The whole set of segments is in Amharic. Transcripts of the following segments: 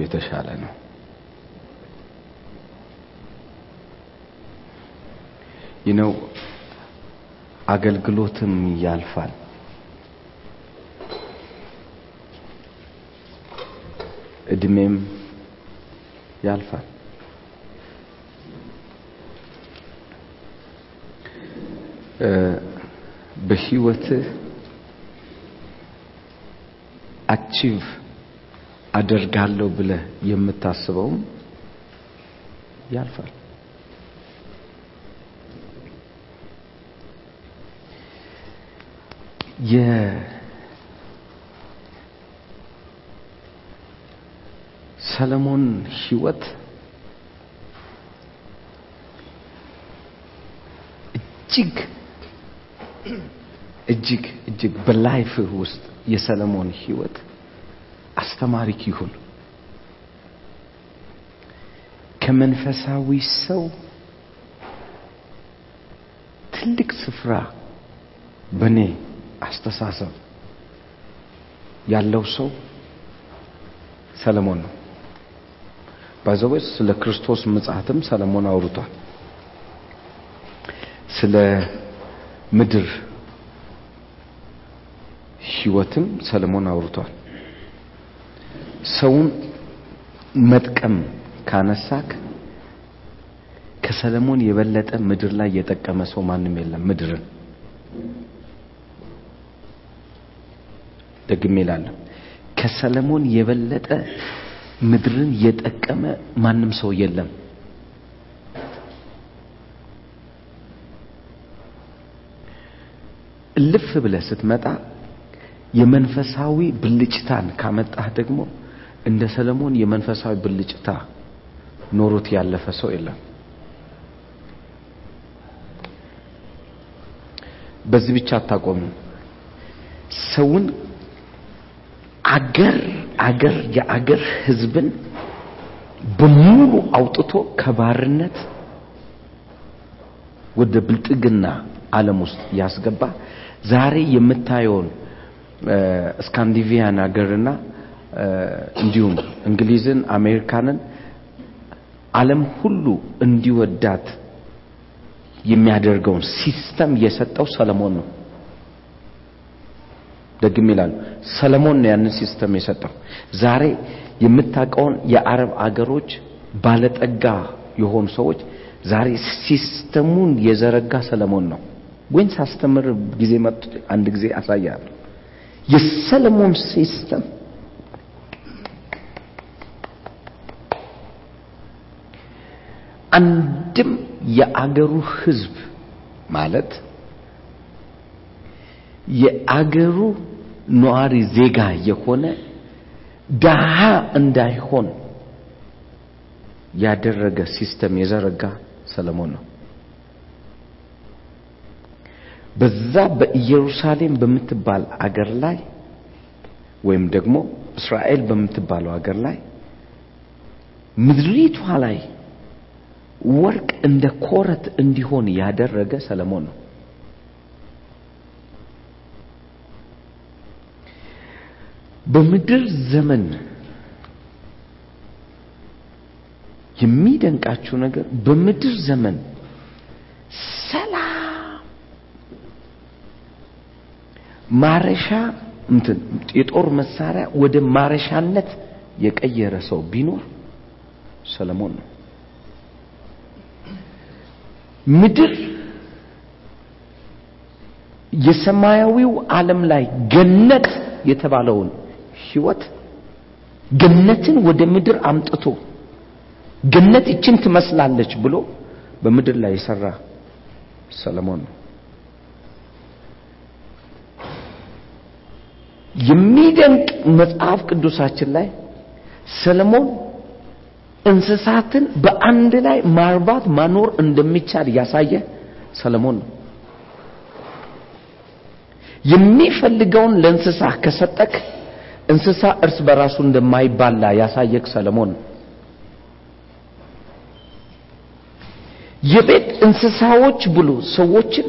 የተሻለ ነው። ይነው አገልግሎትም ያልፋል። እድሜም ያልፋል። በህይወትህ አቺቭ አደርጋለሁ ብለህ የምታስበውም ያልፋል። የሰለሞን ህይወት እጅግ እጅግ እጅግ በላይፍህ ውስጥ የሰለሞን ህይወት አስተማሪክ ይሁን። ከመንፈሳዊ ሰው ትልቅ ስፍራ በእኔ አስተሳሰብ ያለው ሰው ሰለሞን ነው። ባዘወስ ስለ ክርስቶስ ምጽአትም ሰለሞን አውርቷል። ስለ ምድር ህይወትም ሰለሞን አውርቷል። ሰውን መጥቀም ካነሳክ ከሰለሞን የበለጠ ምድር ላይ የጠቀመ ሰው ማንም የለም። ምድርን ደግሜ እላለሁ፣ ከሰለሞን የበለጠ ምድርን የጠቀመ ማንም ሰው የለም። እልፍ ብለህ ስትመጣ የመንፈሳዊ ብልጭታን ካመጣህ ደግሞ እንደ ሰለሞን የመንፈሳዊ ብልጭታ ኖሮት ያለፈ ሰው የለም። በዚህ ብቻ አታቆምም። ሰውን አገር አገር የአገር ህዝብን በሙሉ አውጥቶ ከባርነት ወደ ብልጥግና ዓለም ውስጥ ያስገባ ዛሬ የምታየውን ስካንዲቪያን ሀገርና እንዲሁም እንግሊዝን፣ አሜሪካንን ዓለም ሁሉ እንዲወዳት የሚያደርገውን system የሰጠው ሰለሞን ነው። ደግም ይላሉ ሰለሞን ነው ያንን system የሰጠው። ዛሬ የምታውቀውን የአረብ አገሮች ባለጠጋ የሆኑ ሰዎች ዛሬ system ኡን የዘረጋ ሰለሞን ነው። ወይን ሳስተምር ጊዜ መጡ አንድ ጊዜ አሳያለሁ። የሰለሞን system አንድም የአገሩ ህዝብ ማለት የአገሩ ነዋሪ ዜጋ የሆነ ደሃ እንዳይሆን ያደረገ system የዘረጋ ሰለሞን ነው። በዛ በኢየሩሳሌም በምትባል አገር ላይ ወይም ደግሞ እስራኤል በምትባለው አገር ላይ ምድሪቷ ላይ ወርቅ እንደ ኮረት እንዲሆን ያደረገ ሰለሞን ነው። በምድር ዘመን የሚደንቃችሁ ነገር በምድር ዘመን ሰላም ማረሻ እንትን የጦር መሳሪያ ወደ ማረሻነት የቀየረ ሰው ቢኖር ሰለሞን ነው። ምድር የሰማያዊው ዓለም ላይ ገነት የተባለውን ህይወት ገነትን ወደ ምድር አምጥቶ ገነት ይችን ትመስላለች ብሎ በምድር ላይ የሰራ ሰለሞን ነው። የሚደንቅ መጽሐፍ ቅዱሳችን ላይ ሰለሞን እንስሳትን በአንድ ላይ ማርባት ማኖር እንደሚቻል ያሳየ ሰለሞን ነው። የሚፈልገውን ለእንስሳ ከሰጠክ እንስሳ እርስ በራሱ እንደማይባላ ያሳየክ ሰለሞን የቤት እንስሳዎች ብሎ ሰዎችን፣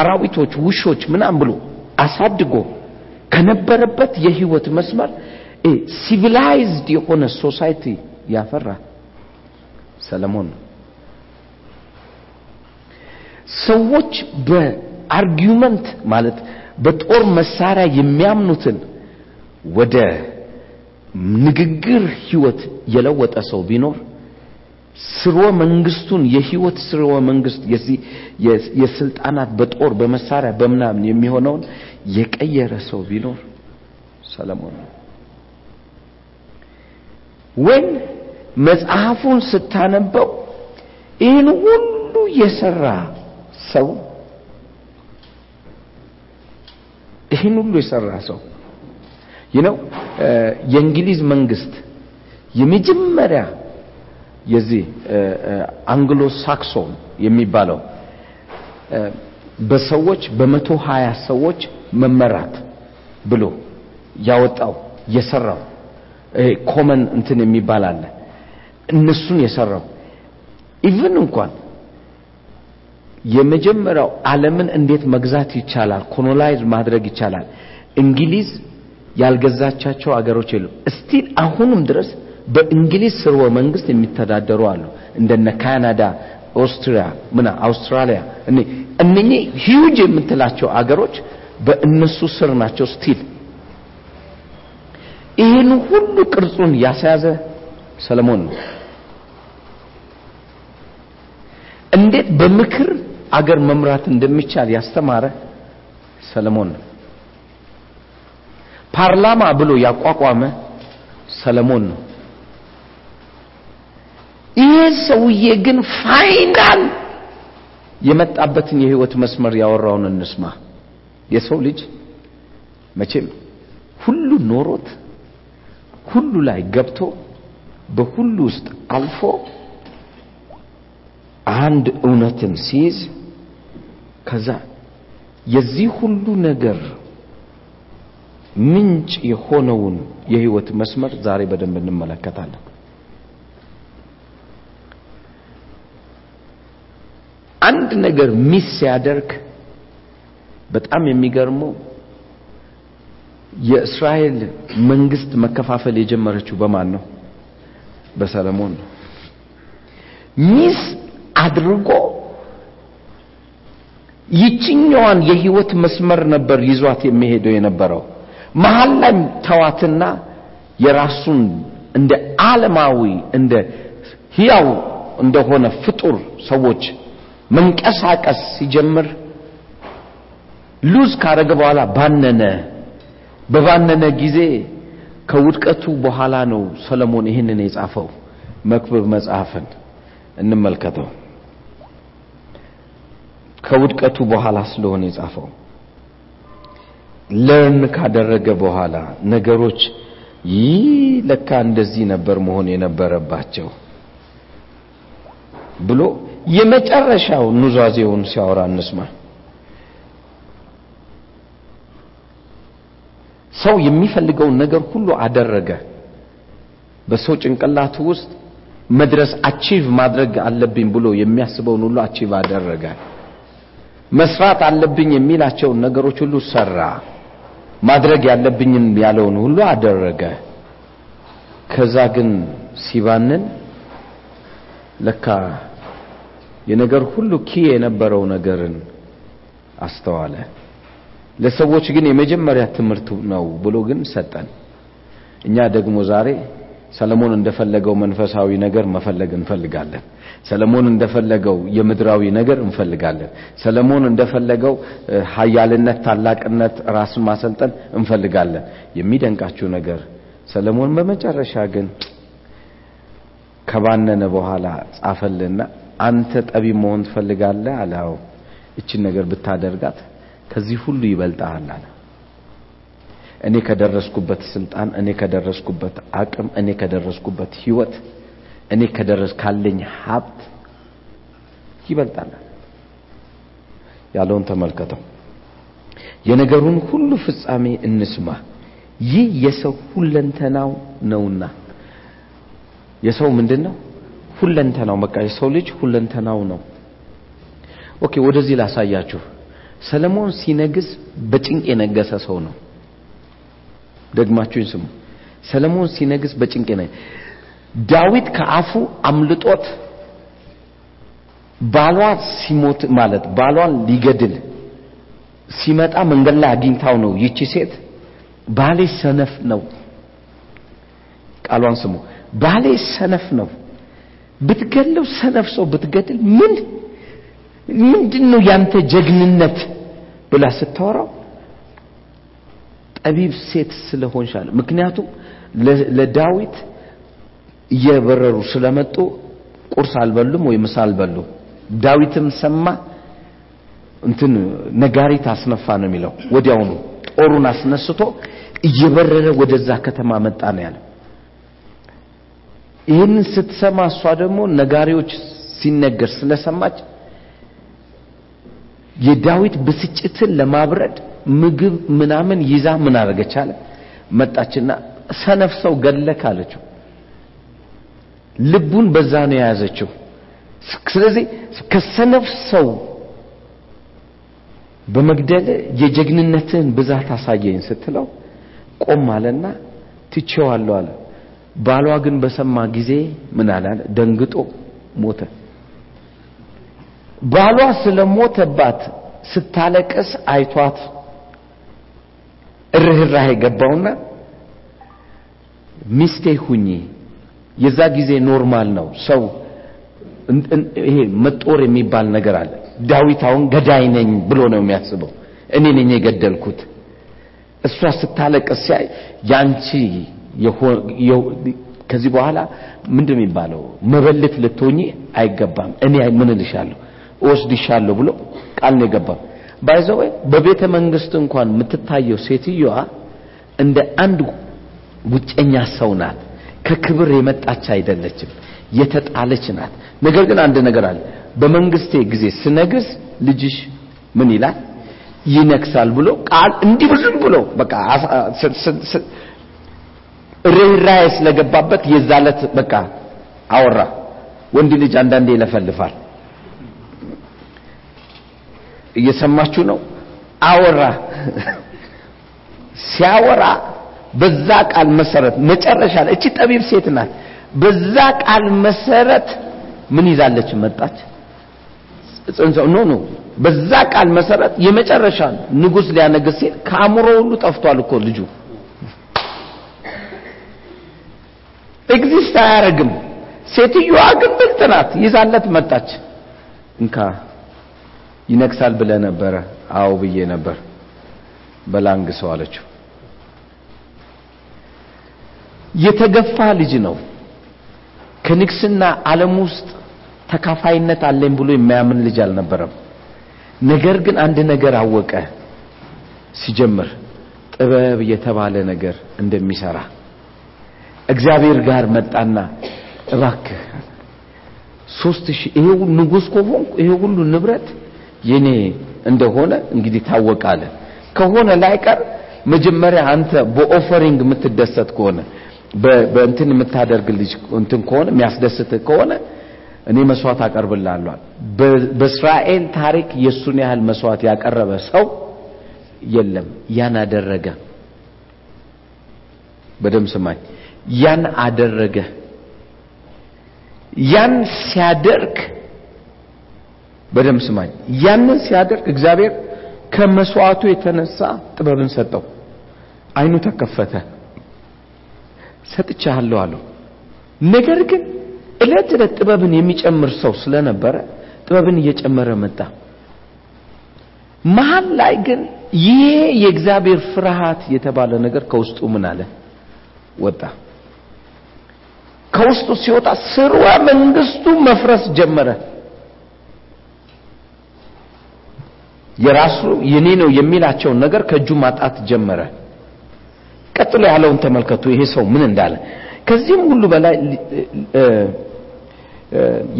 አራዊቶች፣ ውሾች ምናም ብሎ አሳድጎ ከነበረበት የህይወት መስመር civilized የሆነ society ያፈራ ሰለሞን ነው። ሰዎች በ argument ማለት በጦር መሳሪያ የሚያምኑትን ወደ ንግግር ህይወት የለወጠ ሰው ቢኖር ስርወ መንግስቱን የህይወት ስርወ መንግስት የዚህ የስልጣናት በጦር በመሳሪያ በምናምን የሚሆነውን የቀየረ ሰው ቢኖር ሰለሞን ነው። መጽሐፉን ስታነበው ይህን ሁሉ የሰራ ሰው ይህን ሁሉ የሰራ ሰው ይነው የእንግሊዝ መንግስት የመጀመሪያ የዚህ አንግሎ ሳክሶን የሚባለው በሰዎች በመቶ ሀያ ሰዎች መመራት ብሎ ያወጣው የሰራው common እንትን የሚባል አለ እነሱን የሰራው። even እንኳን የመጀመሪያው ዓለምን እንዴት መግዛት ይቻላል colonize ማድረግ ይቻላል እንግሊዝ ያልገዛቻቸው አገሮች የሉም። still አሁንም ድረስ በእንግሊዝ ስርወ መንግስት የሚተዳደሩ አሉ። እንደነ ካናዳ ኦስትሪያ ምና አውስትራሊያ እነኚህ ሂዩጅ የምትላቸው አገሮች በእነሱ ስር ናቸው still ይህን ሁሉ ቅርጹን ያስያዘ ሰለሞን ነው እንዴት በምክር አገር መምራት እንደሚቻል ያስተማረ ሰለሞን ነው። ፓርላማ ብሎ ያቋቋመ ሰለሞን ነው። ይሄ ሰውዬ ግን ፋይናል የመጣበትን የህይወት መስመር ያወራውን እንስማ። የሰው ልጅ መቼም ሁሉ ኖሮት ሁሉ ላይ ገብቶ በሁሉ ውስጥ አልፎ አንድ እውነትን ሲይዝ ከዛ የዚህ ሁሉ ነገር ምንጭ የሆነውን የህይወት መስመር ዛሬ በደንብ እንመለከታለን። አንድ ነገር ሚስ ሲያደርግ በጣም የሚገርመው የእስራኤል መንግስት መከፋፈል የጀመረችው በማን ነው? በሰለሞን ነው። ሚስ አድርጎ ይችኛዋን የህይወት መስመር ነበር ይዟት የሚሄደው የነበረው። መሀል ላይ ተዋትና የራሱን እንደ ዓለማዊ እንደ ህያው እንደሆነ ፍጡር ሰዎች መንቀሳቀስ ሲጀምር ሉዝ ካረገ በኋላ ባነነ። በባነነ ጊዜ ከውድቀቱ በኋላ ነው ሰለሞን ይህንን የጻፈው። መክብብ መጽሐፍን እንመልከተው ከውድቀቱ በኋላ ስለሆነ የጻፈው። ለርን ካደረገ በኋላ ነገሮች ይህ ለካ እንደዚህ ነበር መሆን የነበረባቸው ብሎ የመጨረሻው ኑዛዜውን ሲያወራ እንስማ። ሰው የሚፈልገውን ነገር ሁሉ አደረገ። በሰው ጭንቅላቱ ውስጥ መድረስ achieve ማድረግ አለብኝ ብሎ የሚያስበውን ሁሉ achieve አደረገ መስራት አለብኝ የሚላቸውን ነገሮች ሁሉ ሰራ። ማድረግ ያለብኝን ያለውን ሁሉ አደረገ። ከዛ ግን ሲባንን ለካ የነገር ሁሉ ኪ የነበረው ነገርን አስተዋለ። ለሰዎች ግን የመጀመሪያ ትምህርት ነው ብሎ ግን ሰጠን። እኛ ደግሞ ዛሬ ሰለሞን እንደፈለገው መንፈሳዊ ነገር መፈለግ እንፈልጋለን። ሰለሞን እንደፈለገው የምድራዊ ነገር እንፈልጋለን። ሰለሞን እንደፈለገው ሀያልነት ታላቅነት ራስን ማሰልጠን እንፈልጋለን። የሚደንቃችሁ ነገር ሰለሞን በመጨረሻ ግን ከባነነ በኋላ ጻፈልና አንተ ጠቢብ መሆን ትፈልጋለህ? አለው እችን ነገር ብታደርጋት ከዚህ ሁሉ ይበልጣል አለ እኔ ከደረስኩበት ስልጣን እኔ ከደረስኩበት አቅም እኔ ከደረስኩበት ህይወት እኔ ከደረስ ካለኝ ሀብት ይበልጣል። ያለውን ተመልከተው። የነገሩን ሁሉ ፍጻሜ እንስማ። ይህ የሰው ሁለንተናው ነውና። የሰው ምንድን ነው ሁለንተናው በቃ የሰው ልጅ ሁለንተናው ነው። okay ወደዚህ ላሳያችሁ። ሰለሞን ሲነግስ በጭንቅ የነገሰ ሰው ነው ደግማችሁኝ ስሙ ሰለሞን ሲነግስ በጭንቅ ነው። ዳዊት ከአፉ አምልጦት ባሏ ሲሞት ማለት ባሏን ሊገድል ሲመጣ መንገድ ላይ አግኝታው ነው ይቺ ሴት ባሌ ሰነፍ ነው። ቃሏን ስሙ። ባሌ ሰነፍ ነው። ብትገለው ሰነፍ ሰው ብትገድል ምን ምንድን ነው ያንተ ጀግንነት ብላ ስታወራው ጠቢብ ሴት ስለሆንሽ ምክንያቱም ለዳዊት እየበረሩ ስለመጡ ቁርስ አልበሉም ወይ ምሳ አልበሉም። ዳዊትም ሰማ እንትን ነጋሪት አስነፋ ነው የሚለው። ወዲያውኑ ጦሩን አስነስቶ እየበረረ ወደዛ ከተማ መጣ ነው ያለ። ይህንን ስትሰማ እሷ ደግሞ ነጋሪዎች ሲነገር ስለሰማች የዳዊት ብስጭትን ለማብረድ ምግብ ምናምን ይዛ ምን አደረገች አለ መጣችና ሰነፍ ሰው ገለክ አለችው። ልቡን በዛ ነው የያዘችው። ስለዚህ ከሰነፍ ሰው በመግደል የጀግንነትን ብዛት አሳየኝ ስትለው ቆም አለና ትቼዋለሁ አለ። ባሏ ግን በሰማ ጊዜ ምን አለ? ደንግጦ ሞተ። ባሏ ስለሞተባት ስታለቅስ አይቷት ርኅራኄ ገባውና ሚስቴ ሁኚ። የዛ ጊዜ normal ነው ሰው ይሄ መጦር የሚባል ነገር አለ። ዳዊት አሁን ገዳይ ነኝ ብሎ ነው የሚያስበው። እኔ ነኝ የገደልኩት። እሷ ስታለቅስ ሲያይ ያንቺ ከዚህ በኋላ ምንድን የሚባለው መበለት ልትሆኚ አይገባም። እኔ ምን እልሻለሁ እወስድሻለሁ ብሎ ቃል ነው የገባው። ባይዘው በቤተ መንግስት እንኳን የምትታየው ሴትዮዋ እንደ አንድ ውጨኛ ሰው ናት። ከክብር የመጣች አይደለችም፣ የተጣለች ናት። ነገር ግን አንድ ነገር አለ። በመንግስቴ ጊዜ ስነግስ ልጅሽ ምን ይላል ይነግሳል ብሎ ቃል እንዲህ ብሎ በቃ ርኅራኄ ስለገባበት የዛለት በቃ አወራ። ወንድ ልጅ አንዳንዴ ይለፈልፋል። እየሰማችሁ ነው? አወራ። ሲያወራ በዛ ቃል መሰረት መጨረሻ ላይ እቺ ጠቢብ ሴት ናት። በዛ ቃል መሰረት ምን ይዛለች መጣች? ጽንሰው no no በዛ ቃል መሰረት የመጨረሻ ንጉስ ሊያነግስ ሲል ከአእምሮ ሁሉ ጠፍቷል እኮ ልጁ exist አያረግም። ሴትዮዋ ግን ብልጥ ናት። ይዛለት መጣች። እንካ ይነግሳል ብለህ ነበር። አዎ ብዬ ነበር። በል አንግሰው አለችው። የተገፋ ልጅ ነው። ከንግስና ዓለም ውስጥ ተካፋይነት አለኝ ብሎ የሚያምን ልጅ አልነበረም። ነገር ግን አንድ ነገር አወቀ። ሲጀምር ጥበብ የተባለ ነገር እንደሚሰራ እግዚአብሔር ጋር መጣና እባክህ ሶስት ሺህ ይሄ ንጉሥ ከሆንኩ ይሄ ሁሉ ንብረት የኔ እንደሆነ እንግዲህ ታወቃለ። ከሆነ ላይቀር መጀመሪያ አንተ በኦፈሪንግ የምትደሰት ከሆነ በእንትን የምታደርግ ልጅ እንትን ከሆነ የሚያስደስት ከሆነ እኔ መስዋዕት አቀርብልሃለሁ። በእስራኤል ታሪክ የሱን ያህል መስዋዕት ያቀረበ ሰው የለም። ያን አደረገ። በደም ስማኝ። ያን አደረገ። ያን ሲያደርግ በደም ስማኝ። ያንን ሲያደርግ እግዚአብሔር ከመስዋዕቱ የተነሳ ጥበብን ሰጠው። አይኑ ተከፈተ። ሰጥቻለሁ አለው። ነገር ግን እለት እለት ጥበብን የሚጨምር ሰው ስለነበረ ጥበብን እየጨመረ መጣ። መሀል ላይ ግን ይሄ የእግዚአብሔር ፍርሃት የተባለ ነገር ከውስጡ ምን አለ ወጣ። ከውስጡ ሲወጣ ስርወ መንግስቱ መፍረስ ጀመረ። የራሱ የኔ ነው የሚላቸውን ነገር ከእጁ ማጣት ጀመረ። ቀጥሎ ያለውን ተመልከቱ። ይሄ ሰው ምን እንዳለ ከዚህም ሁሉ በላይ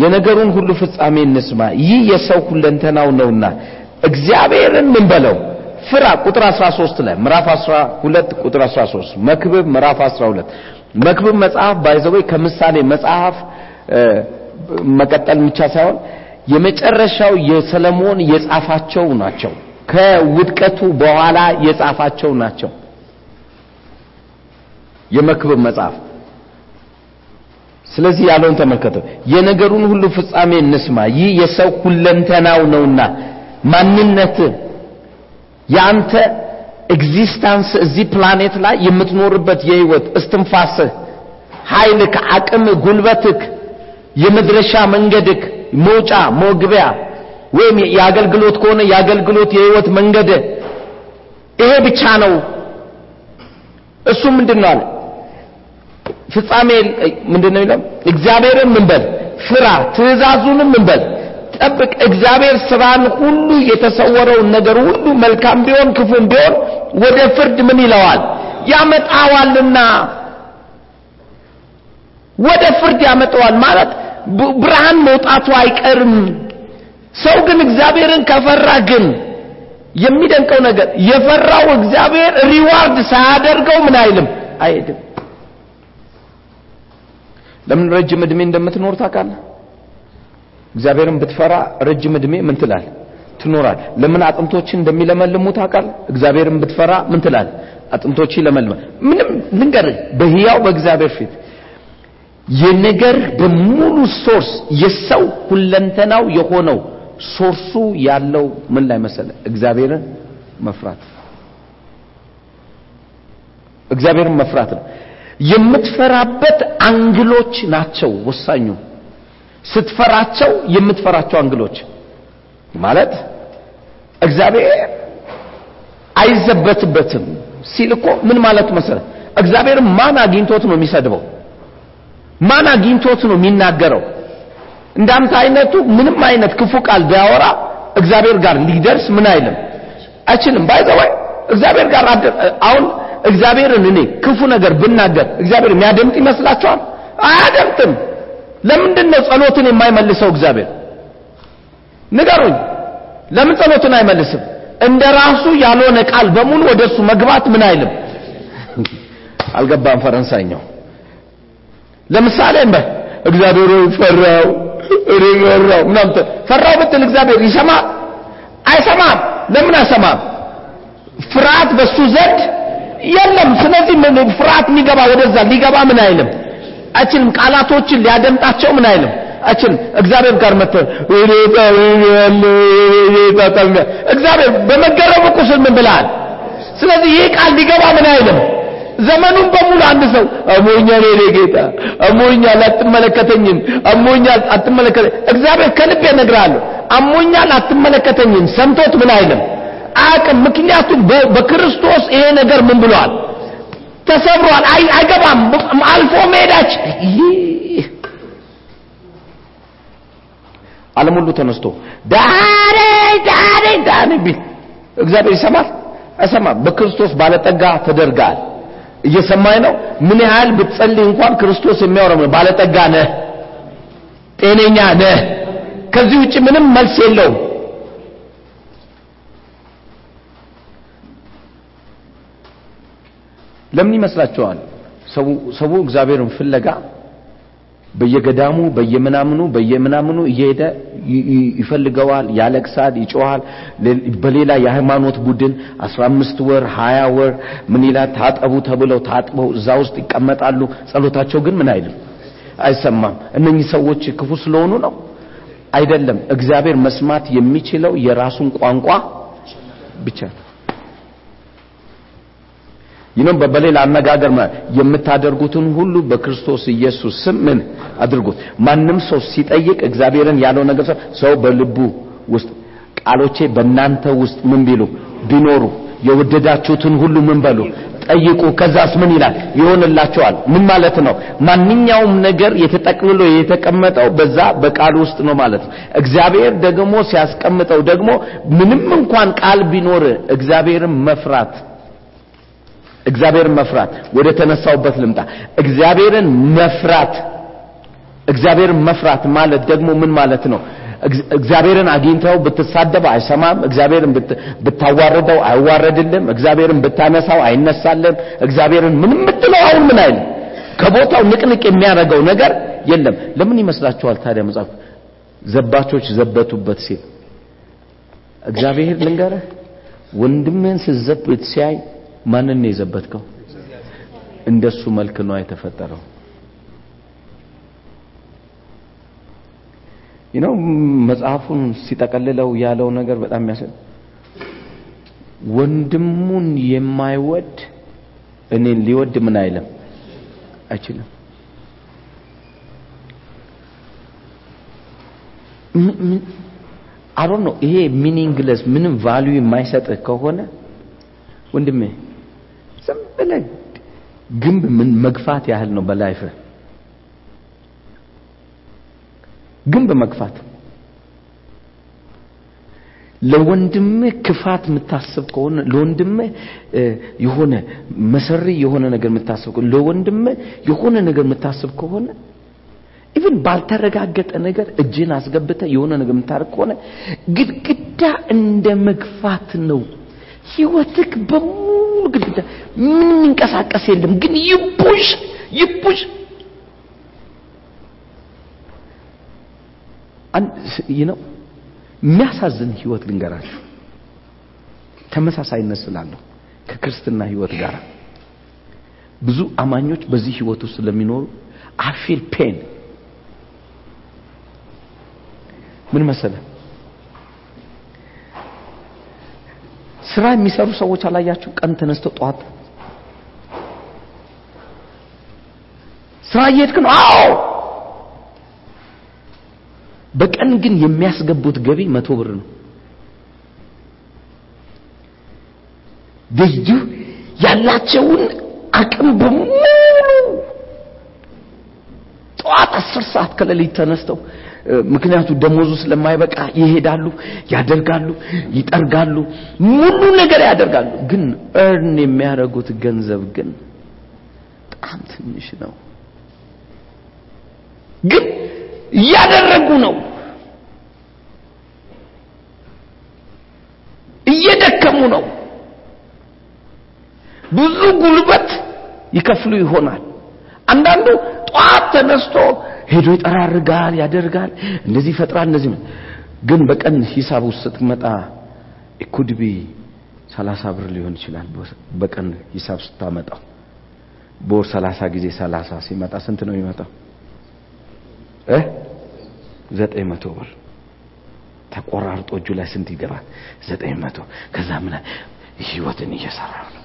የነገሩን ሁሉ ፍጻሜ እንስማ። ይህ የሰው ሁለንተናው ነውና እግዚአብሔርን ምን በለው ፍራ። ቁጥር 13 ላይ ምዕራፍ 12 ቁጥር 13 መክብብ ምዕራፍ 12 መክብብ መጽሐፍ ባይዘወይ ከምሳሌ መጽሐፍ መቀጠል ብቻ ሳይሆን የመጨረሻው የሰለሞን የጻፋቸው ናቸው። ከውድቀቱ በኋላ የጻፋቸው ናቸው። የመክብብ መጽሐፍ ስለዚህ ያለውን ተመልከተው የነገሩን ሁሉ ፍጻሜ እንስማ ይህ የሰው ሁለንተናው ነውና ማንነት የአንተ existence እዚህ ፕላኔት ላይ የምትኖርበት የህይወት እስትንፋስህ ኃይልክ አቅም ጉልበትክ የመድረሻ መንገድክ መውጫ መግቢያ ወይም የአገልግሎት ከሆነ የአገልግሎት የህይወት መንገድ ይሄ ብቻ ነው። እሱ ምንድን ነው አለ? ፍጻሜ ምንድን ይለም እግዚአብሔርን ምን በል? ፍራ ትእዛዙንም ምን በል? ጠብቅ እግዚአብሔር ስራን ሁሉ የተሰወረውን ነገር ሁሉ መልካም ቢሆን ክፉም ቢሆን ወደ ፍርድ ምን ይለዋል? ያመጣዋልና ወደ ፍርድ ያመጣዋል ማለት ብርሃን መውጣቱ አይቀርም። ሰው ግን እግዚአብሔርን ከፈራ ግን የሚደንቀው ነገር የፈራው እግዚአብሔር ሪዋርድ ሳያደርገው ምን አይልም? አይሄድም። ለምን ረጅም እድሜ እንደምትኖር ታውቃለህ? እግዚአብሔርን ብትፈራ ረጅም እድሜ ምን ትላል ትኖራል ለምን አጥንቶችን እንደሚለመልሙ ታውቃለህ? እግዚአብሔርን ብትፈራ ምን ትላል አጥንቶች ይለመልማል። ምንም ልንገርህ በህያው በእግዚአብሔር ፊት የነገር በሙሉ source የሰው ሁለንተናው የሆነው source ኡ ያለው ምን ላይ መሰለ? እግዚአብሔርን መፍራት። እግዚአብሔርን መፍራት ነው። የምትፈራበት angle ኦች ናቸው ወሳኙ። ስትፈራቸው የምትፈራቸው angle ኦች ማለት እግዚአብሔር አይዘበትበትም ሲል እኮ ምን ማለት መሰለ? እግዚአብሔር ማን አግኝቶት ነው የሚሰድበው ማን አግኝቶት ነው የሚናገረው? እንዳንተ አይነቱ ምንም አይነት ክፉ ቃል ቢያወራ እግዚአብሔር ጋር ሊደርስ ምን አይልም? አይችልም። ባይዘወይ እግዚአብሔር ጋር አሁን እግዚአብሔርን እኔ ክፉ ነገር ብናገር እግዚአብሔር የሚያደምጥ ይመስላችኋል? አያደምጥም። ለምንድን ነው ጸሎትን የማይመልሰው እግዚአብሔር? ንገሩኝ። ለምን ጸሎትን አይመልስም? እንደ ራሱ ያልሆነ ቃል በሙሉ ወደ እሱ መግባት ምን አይልም? አልገባም ፈረንሳይኛው ለምሳሌ እንበ እግዚአብሔር ፈራው እኔ ምናምን ፈራው ብትል እግዚአብሔር ይሰማል? አይሰማም። ለምን አይሰማም? ፍርሃት በሱ ዘንድ የለም። ስለዚህ ምን ፍርሃት የሚገባ ወደዛ? ሊገባ ምን አይልም? አይችልም። ቃላቶችን ሊያደምጣቸው ምን አይልም? አይችልም። እግዚአብሔር ጋር መጥቶ እግዚአብሔር በመገረሙ ቁስል ምን ብለሃል? ስለዚህ ይህ ቃል ሊገባ ምን አይልም ዘመኑን በሙሉ አንድ ሰው አሞኛል የኔ ጌታ አሞኛል አትመለከተኝም አሞኛል አትመለከተ እግዚአብሔር ከልብ እነግርሃለሁ አሞኛል አትመለከተኝም። ሰምቶት ምን አይልም? አያውቅም። ምክንያቱም በክርስቶስ ይሄ ነገር ምን ብሏል? ተሰብሯል። አይገባም። አልፎ መሄዳች። ዓለም ሁሉ ተነስቶ ዳሬ ዳሬ ዳሬ ቢል እግዚአብሔር ይሰማል? አይሰማም። በክርስቶስ ባለጠጋ ተደርጋል እየሰማኝ ነው። ምን ያህል ብትጸልይ እንኳን ክርስቶስ የሚያወራው ባለጠጋ ነህ ጤነኛ ነህ። ከዚህ ውጭ ምንም መልስ የለውም። ለምን ይመስላችኋል? ሰው እግዚአብሔርን ፍለጋ በየገዳሙ በየምናምኑ በየምናምኑ እየሄደ ይፈልገዋል ያለቅሳል ይጮሃል። በሌላ የሃይማኖት ቡድን 15 ወር 20 ወር ምን ይላል? ታጠቡ ተብለው ታጥበው እዛ ውስጥ ይቀመጣሉ። ጸሎታቸው ግን ምን አይልም? አይሰማም። እነኚህ ሰዎች ክፉ ስለሆኑ ነው? አይደለም። እግዚአብሔር መስማት የሚችለው የራሱን ቋንቋ ብቻ ነው ይህም በሌላ አነጋገር የምታደርጉትን ሁሉ በክርስቶስ ኢየሱስ ስም ምን አድርጉት? ማንም ሰው ሲጠይቅ እግዚአብሔርን ያለው ነገር ሰው በልቡ ውስጥ ቃሎቼ በእናንተ ውስጥ ምን ቢሉ? ቢኖሩ። የወደዳችሁትን ሁሉ ምን በሉ? ጠይቁ። ከዛስ ምን ይላል? ይሆንላቸዋል ምን ማለት ነው? ማንኛውም ነገር የተጠቅልሎ የተቀመጠው በዛ በቃል ውስጥ ነው ማለት ነው። እግዚአብሔር ደግሞ ሲያስቀምጠው ደግሞ ምንም እንኳን ቃል ቢኖር እግዚአብሔርን መፍራት እግዚአብሔርን መፍራት ወደ ተነሳውበት ልምጣ። እግዚአብሔርን መፍራት እግዚአብሔርን መፍራት ማለት ደግሞ ምን ማለት ነው? እግዚአብሔርን አግኝተው ብትሳደብ አይሰማም። እግዚአብሔርን ብታዋርደው አይዋረድልም። እግዚአብሔርን ብታነሳው አይነሳልም። እግዚአብሔርን ምንም ምትለው አሁን ምን አይልም? ከቦታው ንቅንቅ የሚያደርገው ነገር የለም። ለምን ይመስላችኋል ታዲያ መጽሐፍ? ዘባቾች ዘበቱበት ሲል። እግዚአብሔር ልንገረህ ወንድምህን ስዘብት ሲያይ ማንን ነው የዘበትከው? እንደሱ መልክ ነው የተፈጠረው። ነው መጽሐፉን ሲጠቀልለው ያለው ነገር በጣም የሚያስ ወንድሙን የማይወድ እኔን ሊወድ ምን አይልም? አይችልም። አሮ ነው ይሄ meaningless ምንም value የማይሰጥህ ከሆነ ወንድሜ ዝም ብለህ ግንብ ምን መግፋት ያህል ነው በ life ህ ግንብ መግፋት። ለወንድምህ ክፋት የምታስብ ከሆነ ለወንድምህ የሆነ መሰሪ የሆነ ነገር የምታስብ ከሆነ ለወንድምህ የሆነ ነገር የምታስብ ከሆነ ኢቭን ባልተረጋገጠ ነገር እጅን አስገብተ የሆነ ነገር የምታደርግ ከሆነ ግድግዳ እንደ መግፋት ነው ህይወትክ በሙሉ ግድግዳ ምንም የሚንቀሳቀስ የለም። ግን ይቡሽ ይቡሽ። ነው የሚያሳዝን ህይወት ልንገራችሁ። ተመሳሳይነት ስላለሁ ከክርስትና ህይወት ጋር ብዙ አማኞች በዚህ ህይወት ውስጥ ስለሚኖሩ አፊል ፔን ምን መሰለ ስራ የሚሰሩ ሰዎች አላያችሁ? ቀን ተነስተው ጠዋት ስራ እየሄድክ ነው? አዎ። በቀን ግን የሚያስገቡት ገቢ መቶ ብር ነው። ልዩ ያላቸውን አቅም በሙሉ ጠዋት አስር ሰዓት ከሌሊት ተነስተው ምክንያቱ ደሞዙ ስለማይበቃ ይሄዳሉ ያደርጋሉ ይጠርጋሉ ሙሉ ነገር ያደርጋሉ። ግን እርን የሚያደርጉት ገንዘብ ግን በጣም ትንሽ ነው። ግን እያደረጉ ነው። እየደከሙ ነው። ብዙ ጉልበት ይከፍሉ ይሆናል። አንዳንዱ ጠዋት ተነስቶ ሄዶ ይጠራርጋል ያደርጋል። እንደዚህ ይፈጥራል እንደዚህ ግን በቀን ሂሳብ ውስጥ ስትመጣ ኢኩድቢ ሰላሳ ብር ሊሆን ይችላል በቀን ሂሳብ ስታመጣው። በወር ሰላሳ ጊዜ ሰላሳ ሲመጣ ስንት ነው የሚመጣው? እ? ዘጠኝ መቶ ብር። ተቆራርጦ እጁ ላይ ስንት ይገባል? ዘጠኝ ከዛ ምን ህይወትን እየሰራ ነው።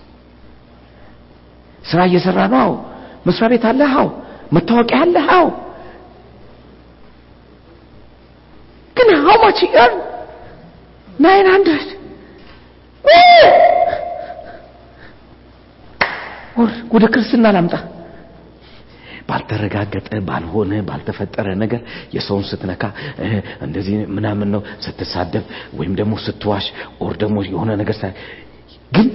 ስራ እየሰራ ነው? መስሪያ ቤት አለ አዎ። መታወቂያ አለ አዎ ግን how much you earn? 900 ወደ ክርስትና ላምጣ። ባልተረጋገጠ ባልሆነ ባልተፈጠረ ነገር የሰውን ስትነካ እንደዚህ ምናምን ነው ስትሳደብ ወይም ደግሞ ስትዋሽ or ደግሞ የሆነ ነገር ግን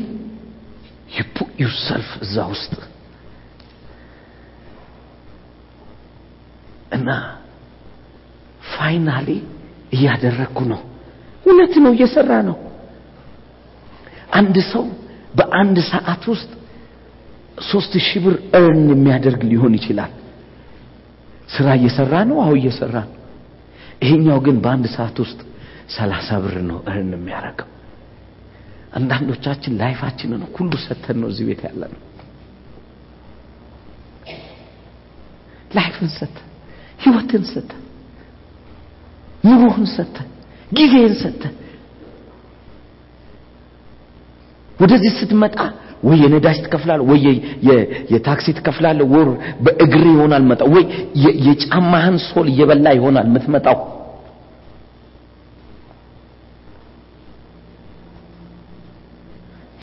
put yourself እዛ ውስጥ እና finally እያደረግኩ ነው። እውነት ነው እየሰራ ነው። አንድ ሰው በአንድ ሰዓት ውስጥ ሶስት ሺህ ብር እርን የሚያደርግ ሊሆን ይችላል። ስራ እየሰራ ነው? አሁ እየሰራ ነው። ይሄኛው ግን በአንድ ሰዓት ውስጥ ሰላሳ ብር ነው እርን የሚያደርገው። አንዳንዶቻችን ላይፋችንን ሁሉ ሰተን ነው እዚህ ቤት ያለ ነው ላይፍን ሰተ ህይወትን ሰተ ኑሮህን ሰተ ጊዜህን ሰተ ወደዚህ ስትመጣ ወይ የነዳጅ ትከፍላል ወይ የታክሲ ትከፍላለህ ወይ በእግር ይሆናል መጣ ወይ የጫማህን sole እየበላ ይሆናል የምትመጣው።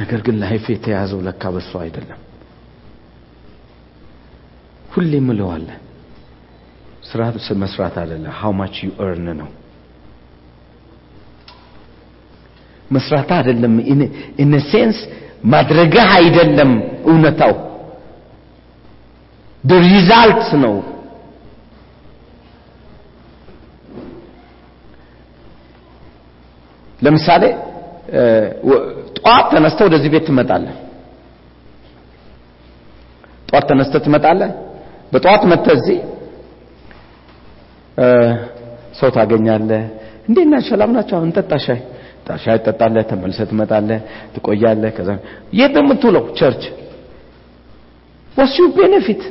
ነገር ግን life የተያዘው ለካ በሱ አይደለም። ሁሌ ምለዋለ ስራ መስራት አይደለ። How much you earn ነው። መስራት አይደለም። In a ማድረግህ አይደለም እውነታው። The result ነው። ለምሳሌ ጠዋት ተነስተ ወደዚህ ቤት ትመጣለህ። ጠዋት ተነስተ ትመጣለህ። በጠዋት መጥተህ ሰው ታገኛለህ? እንዴት ናችሁ ሰላም ናቸው። አሁን እንጠጣ ሻይ ሻይ ትጠጣለህ ተመልሰህ ትመጣለህ? ትቆያለህ? ከዛ የት ነው የምትውለው? church። Your benefit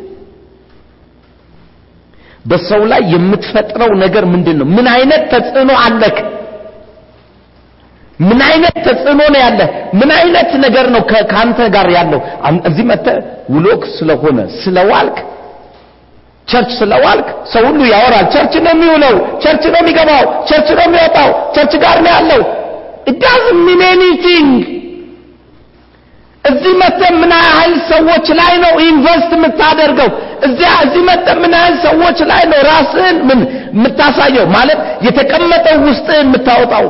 በሰው ላይ የምትፈጥረው ነገር ምንድን ነው ምን አይነት ተጽዕኖ አለክ ምን አይነት ተጽዕኖ ነው ያለ ምን አይነት ነገር ነው ከአንተ ጋር ያለው? እዚህ መተ ውሎክ ስለሆነ ስለዋልክ church ስለዋልክ ሰው ሁሉ ያወራል። church ነው የሚውለው church ነው የሚገባው church ነው የሚወጣው church ጋር ነው ያለው። Doesn't mean anything. እዚህ መተ ምን ያህል ሰዎች ላይ ነው invest የምታደርገው? እዚያ እዚህ መተ ምን ያህል ሰዎች ላይ ነው ራስህን ምን የምታሳየው? ማለት የተቀመጠው ውስጥህን የምታወጣው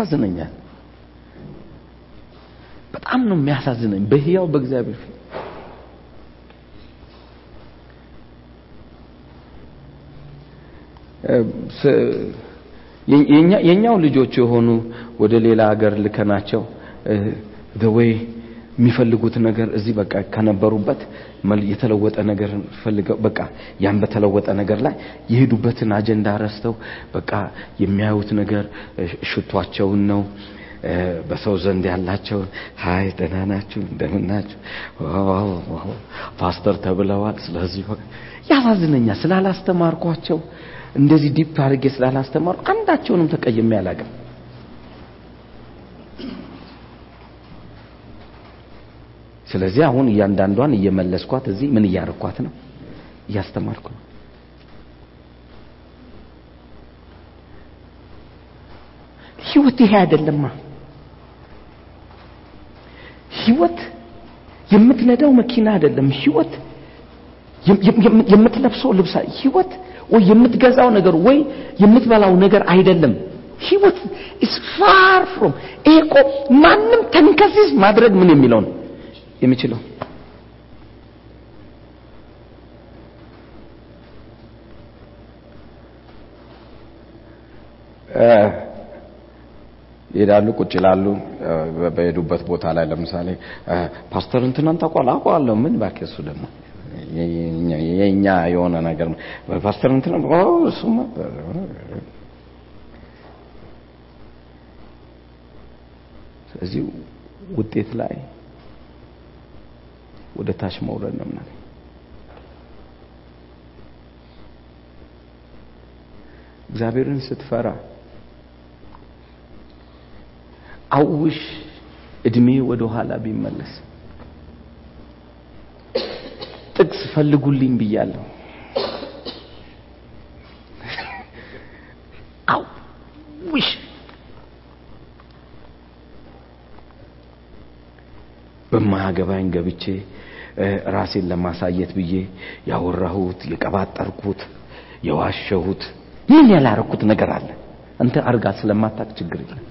ያሳዝነኛል። በጣም ነው የሚያሳዝነኝ በህያው በእግዚአብሔር ፊት። የኛው ልጆች የሆኑ ወደ ሌላ ሀገር ልከናቸው ወይ የሚፈልጉት ነገር እዚህ በቃ ከነበሩበት የተለወጠ ነገር ፈልገው በቃ ያን በተለወጠ ነገር ላይ የሄዱበትን አጀንዳ ረስተው በቃ የሚያዩት ነገር ሽቷቸውን ነው። በሰው ዘንድ ያላቸውን ሀይ ደህና ናችሁ እንደምን ናችሁ? ፓስተር ተብለዋል። ስለዚህ ያሳዝነኛል። ስላላስተማርኳቸው እንደዚህ ዲፕ አድርጌ ስላላስተማሩ አንዳቸውንም ተቀይሜ አላቅም ስለዚህ አሁን እያንዳንዷን እየመለስኳት እዚህ ምን እያረኳት ነው? እያስተማርኩ ነው። ህይወት ይሄ አይደለማ። ህይወት የምትነዳው መኪና አይደለም። ህይወት የምትለብሰው ልብሳ ህይወት ወይ የምትገዛው ነገር ወይ የምትበላው ነገር አይደለም። ህይወት is far from ይሄ ማንም ተንከሲስ ማድረግ ምን የሚለው ነው የሚችለው? ይሄዳሉ ቁጭ ይላሉ። በሄዱበት ቦታ ላይ ለምሳሌ ፓስተር እንትናን ታውቋል? አውቀዋለሁ። ምን እባክህ ደግሞ? የኛ የሆነ ነገር ፓስተር እንትና እሱማ ስለዚህ ውጤት ላይ ወደ ታች መውረድ ነው ምናምን እግዚአብሔርን ስትፈራ አውሽ እድሜ ወደ ኋላ ቢመለስ። ጥቅስ ፈልጉልኝ ብያለሁ። አውሽ በማያገባኝ ገብቼ ራሴን ለማሳየት ብዬ ያወራሁት የቀባጠርኩት የዋሸሁት። ምን ያላረኩት ነገር አለ። አንተ አርጋ ስለማታቅ ችግር የለም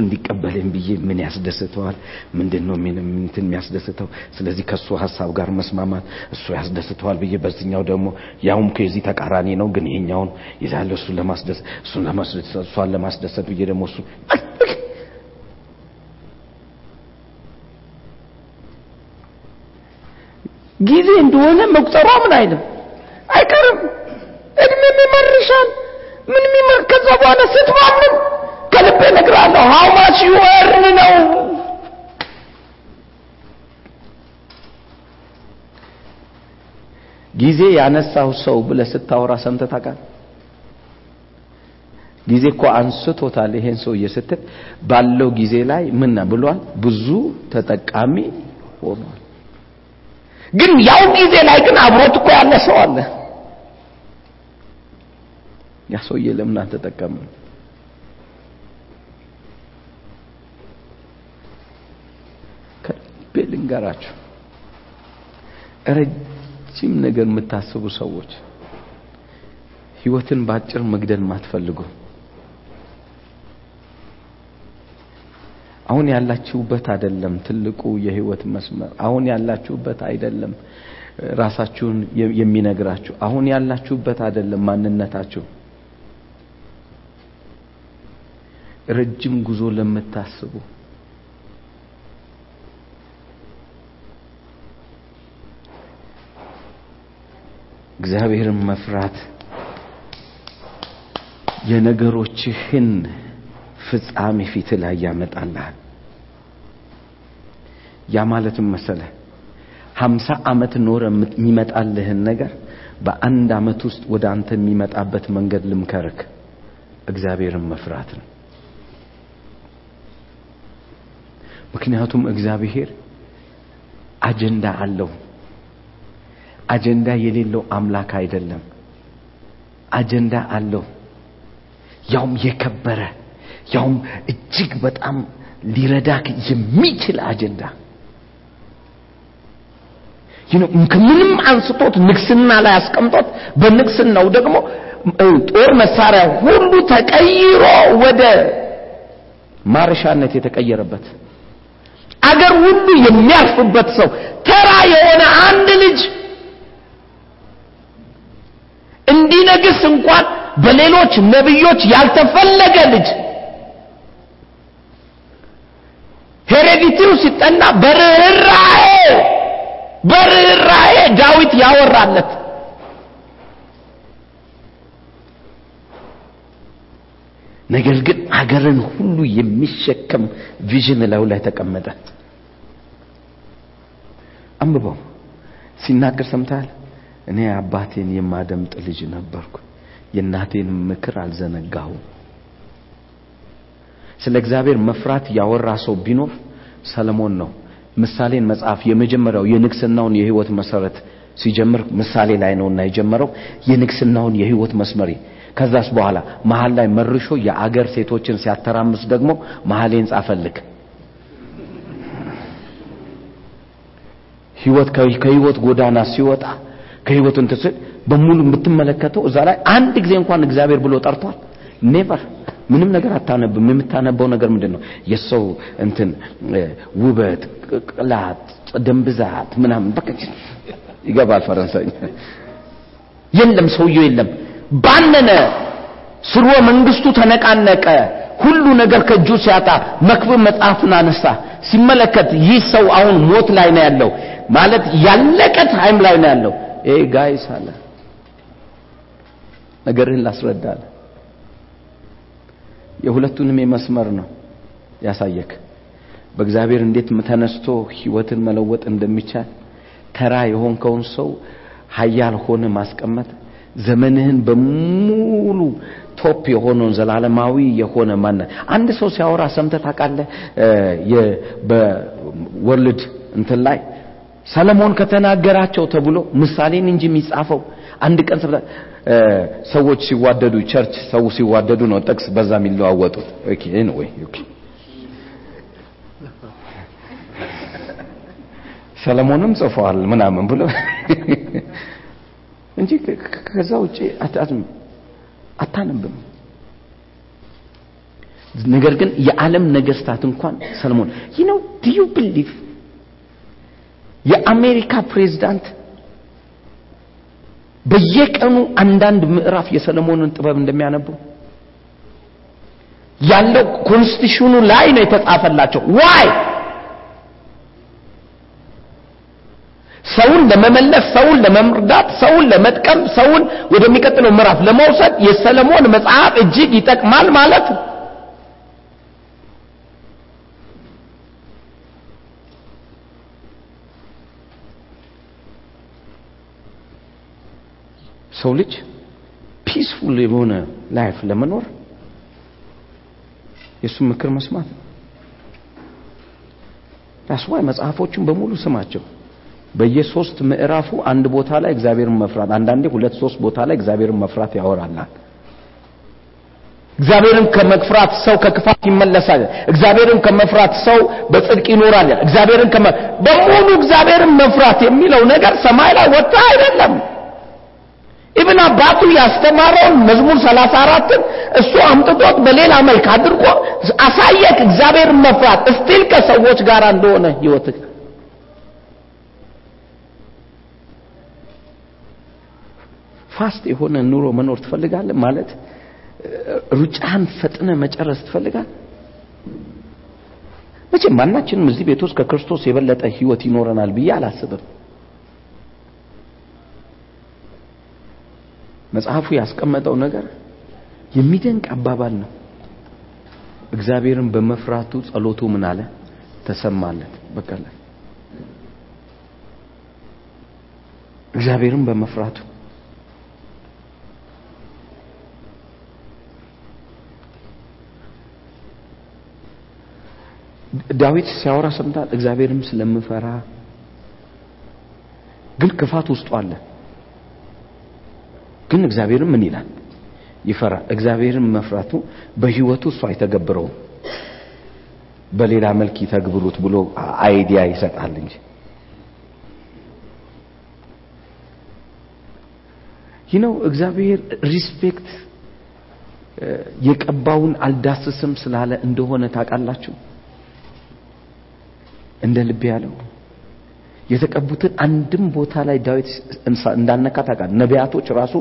እሱ እንዲቀበለኝ ብዬ ምን ያስደስተዋል? ምንድን ነው ምንትን የሚያስደስተው? ስለዚህ ከእሱ ሀሳብ ጋር መስማማት እሱ ያስደስተዋል ብዬ በዚኛው ደግሞ ያውም ከዚህ ተቃራኒ ነው ግን ይሄኛውን ይዛለ እሱን ለማስደሰት እሱን ለማስደሰት እሷን ለማስደሰት ብዬ ደግሞ እሱ ጊዜ እንደሆነ መቁጠሯ ምን አይልም? አይቀርም። እድሜም ይመርሻል ምንም ከዛ በኋላ ስትማምን ከልቤ እነግርሃለሁ። ሃው ማች ነው ጊዜ ያነሳው ሰው ብለህ ስታወራ ታውቃለህ? ጊዜ እኮ አንስቶታል ይሄን ሰውዬ ስትል ባለው ጊዜ ላይ ምን ብሏል? ብዙ ተጠቃሚ ሆኗል። ግን ያው ጊዜ ላይ ግን አብሮት እኮ ያለ ሰው አለ። ያ ሰውዬ ለምን አልተጠቀምም ከልቤ ልንገራችሁ። ረጅም ነገር የምታስቡ ሰዎች ህይወትን በአጭር መግደል ማትፈልጉ አሁን ያላችሁበት አይደለም ትልቁ የህይወት መስመር አሁን ያላችሁበት አይደለም ራሳችሁን የሚነግራችሁ አሁን ያላችሁበት አይደለም ማንነታችሁ። ረጅም ጉዞ ለምታስቡ እግዚአብሔርን መፍራት የነገሮችህን ፍጻሜ ፊት ላይ ያመጣልሃል። ያ ማለትም መሰለ ሀምሳ ዓመት ኖረ የሚመጣልህን ነገር በአንድ ዓመት ውስጥ ወደ አንተ የሚመጣበት መንገድ ልምከርክ፣ እግዚአብሔርን መፍራት ነው። ምክንያቱም እግዚአብሔር አጀንዳ አለው። አጀንዳ የሌለው አምላክ አይደለም። አጀንዳ አለው። ያውም የከበረ ያውም እጅግ በጣም ሊረዳክ የሚችል አጀንዳ ከምንም አንስቶት ንግስና ላይ አስቀምጦት በንግስናው ደግሞ ጦር መሳሪያ ሁሉ ተቀይሮ ወደ ማረሻነት የተቀየረበት አገር ሁሉ የሚያርፍበት ሰው ተራ የሆነ አንድ ልጅ እንዲነግስ እንኳን በሌሎች ነብዮች ያልተፈለገ ልጅ ሄሬዲቲው ሲጠና በርህራሄ በርህራሄ ዳዊት ያወራለት ነገር ግን አገርን ሁሉ የሚሸከም ቪዥን ላዩ ላይ ተቀመጠ። አንብበው ሲናገር ሰምተሃል? እኔ አባቴን የማደምጥ ልጅ ነበርኩ፣ የእናቴን ምክር አልዘነጋሁም። ስለ እግዚአብሔር መፍራት ያወራ ሰው ቢኖር ሰለሞን ነው። ምሳሌን መጽሐፍ የመጀመሪያው የንግስናውን የህይወት መሰረት ሲጀምር ምሳሌ ላይ ነውና የጀመረው የንግስናውን የህይወት መስመሪ ከዛስ በኋላ መሀል ላይ መርሾ የአገር ሴቶችን ሲያተራምስ ደግሞ መሀሌን ጻፈልክ። ህይወት ከህይወት ጎዳና ሲወጣ ከህይወት እንትን በሙሉ የምትመለከተው እዛ ላይ አንድ ጊዜ እንኳን እግዚአብሔር ብሎ ጠርቷል? ኔቨር። ምንም ነገር አታነብም። የምታነበው ነገር ምንድን ነው? የሰው እንትን ውበት፣ ቅላት፣ ደም ብዛት ምናምን በቃ ይገባል። ፈረንሳይኛ የለም፣ ሰውየው የለም። ባነነ፣ ስርወ መንግስቱ ተነቃነቀ። ሁሉ ነገር ከእጁ ሲያጣ መክብብ መጽሐፍን አነሳ። ሲመለከት ይህ ሰው አሁን ሞት ላይ ነው ያለው፣ ማለት ያለቀ time ላይ ነው ያለው። ይሄ guys አለ ነገርህን ላስረዳል። የሁለቱንም የመስመር ነው ያሳየክ። በእግዚአብሔር እንዴት ተነስቶ ህይወትን መለወጥ እንደሚቻል ተራ የሆንከውን ሰው ሀያል ሆነ ማስቀመጥ ዘመንህን በሙሉ top የሆነውን ዘላለማዊ የሆነ ማነ አንድ ሰው ሲያወራ ሰምተህ ታውቃለህ? በ world እንትን ላይ ሰለሞን ከተናገራቸው ተብሎ ምሳሌን እንጂ የሚጻፈው አንድ ቀን ሰዎች ሲዋደዱ ቸርች ሰው ሲዋደዱ ነው ጥቅስ በዛ የሚለዋወጡት። ሰለሞንም ጽፈዋል ምናምን ብሎ እንጂ ከዛ ውጪ አታነብም። ነገር ግን የዓለም ነገስታት እንኳን ሰለሞን do you believe የአሜሪካ ፕሬዝዳንት በየቀኑ አንዳንድ ምዕራፍ የሰለሞንን ጥበብ እንደሚያነቡ ያለው constitution ኡ ላይ ነው የተጻፈላቸው። Why ሰውን ለመመለስ ሰውን ለመርዳት ሰውን ለመጥቀም ሰውን ወደሚቀጥለው ምዕራፍ ለመውሰድ የሰለሞን መጽሐፍ እጅግ ይጠቅማል ማለት ነው ሰው ልጅ peaceful የሆነ life ለመኖር የእሱን ምክር መስማት ነው። That's why መጽሐፎቹን በሙሉ ስማቸው። በየሶስት ምዕራፉ አንድ ቦታ ላይ እግዚአብሔርን መፍራት አንዳንዴ ሁለት ሶስት ቦታ ላይ እግዚአብሔርን መፍራት ያወራናል እግዚአብሔርን ከመፍራት ሰው ከክፋት ይመለሳል። እግዚአብሔርን ከመፍራት ሰው በጽድቅ ይኖራል። እግዚአብሔርን በሙሉ እግዚአብሔርን መፍራት የሚለው ነገር ሰማይ ላይ ወጣ አይደለም Even አባቱ ያስተማረውን መዝሙር 34ን እሱ አምጥቶት በሌላ መልክ አድርጎ አሳየክ እግዚአብሔርን መፍራት still ከሰዎች ጋር እንደሆነ ህይወትክ fast የሆነ ኑሮ መኖር ትፈልጋለህ? ማለት ሩጫን ፈጥነ መጨረስ ትፈልጋል መቼም ማናችንም እዚህ ቤት ውስጥ ከክርስቶስ የበለጠ ህይወት ይኖረናል ብዬ አላስብም። መጽሐፉ ያስቀመጠው ነገር የሚደንቅ አባባል ነው። እግዚአብሔርን በመፍራቱ ጸሎቱ ምን አለ ተሰማለት። በቀለ እግዚአብሔርን በመፍራቱ ዳዊት ሲያወራ ሰምታል። እግዚአብሔርም ስለምፈራ ግን ክፋት ውስጡ አለ። ግን እግዚአብሔርም ምን ይላል? ይፈራል። እግዚአብሔርን መፍራቱ በህይወቱ እሱ አይተገብረውም። በሌላ መልክ ይተግብሩት ብሎ idea ይሰጣል እንጂ ይህ ነው እግዚአብሔር respect የቀባውን አልዳስስም ስላለ እንደሆነ ታውቃላችሁ። እንደ ልብ ያለው የተቀቡትን አንድም ቦታ ላይ ዳዊት እንዳነካ ታውቃለህ። ነቢያቶች ራሱ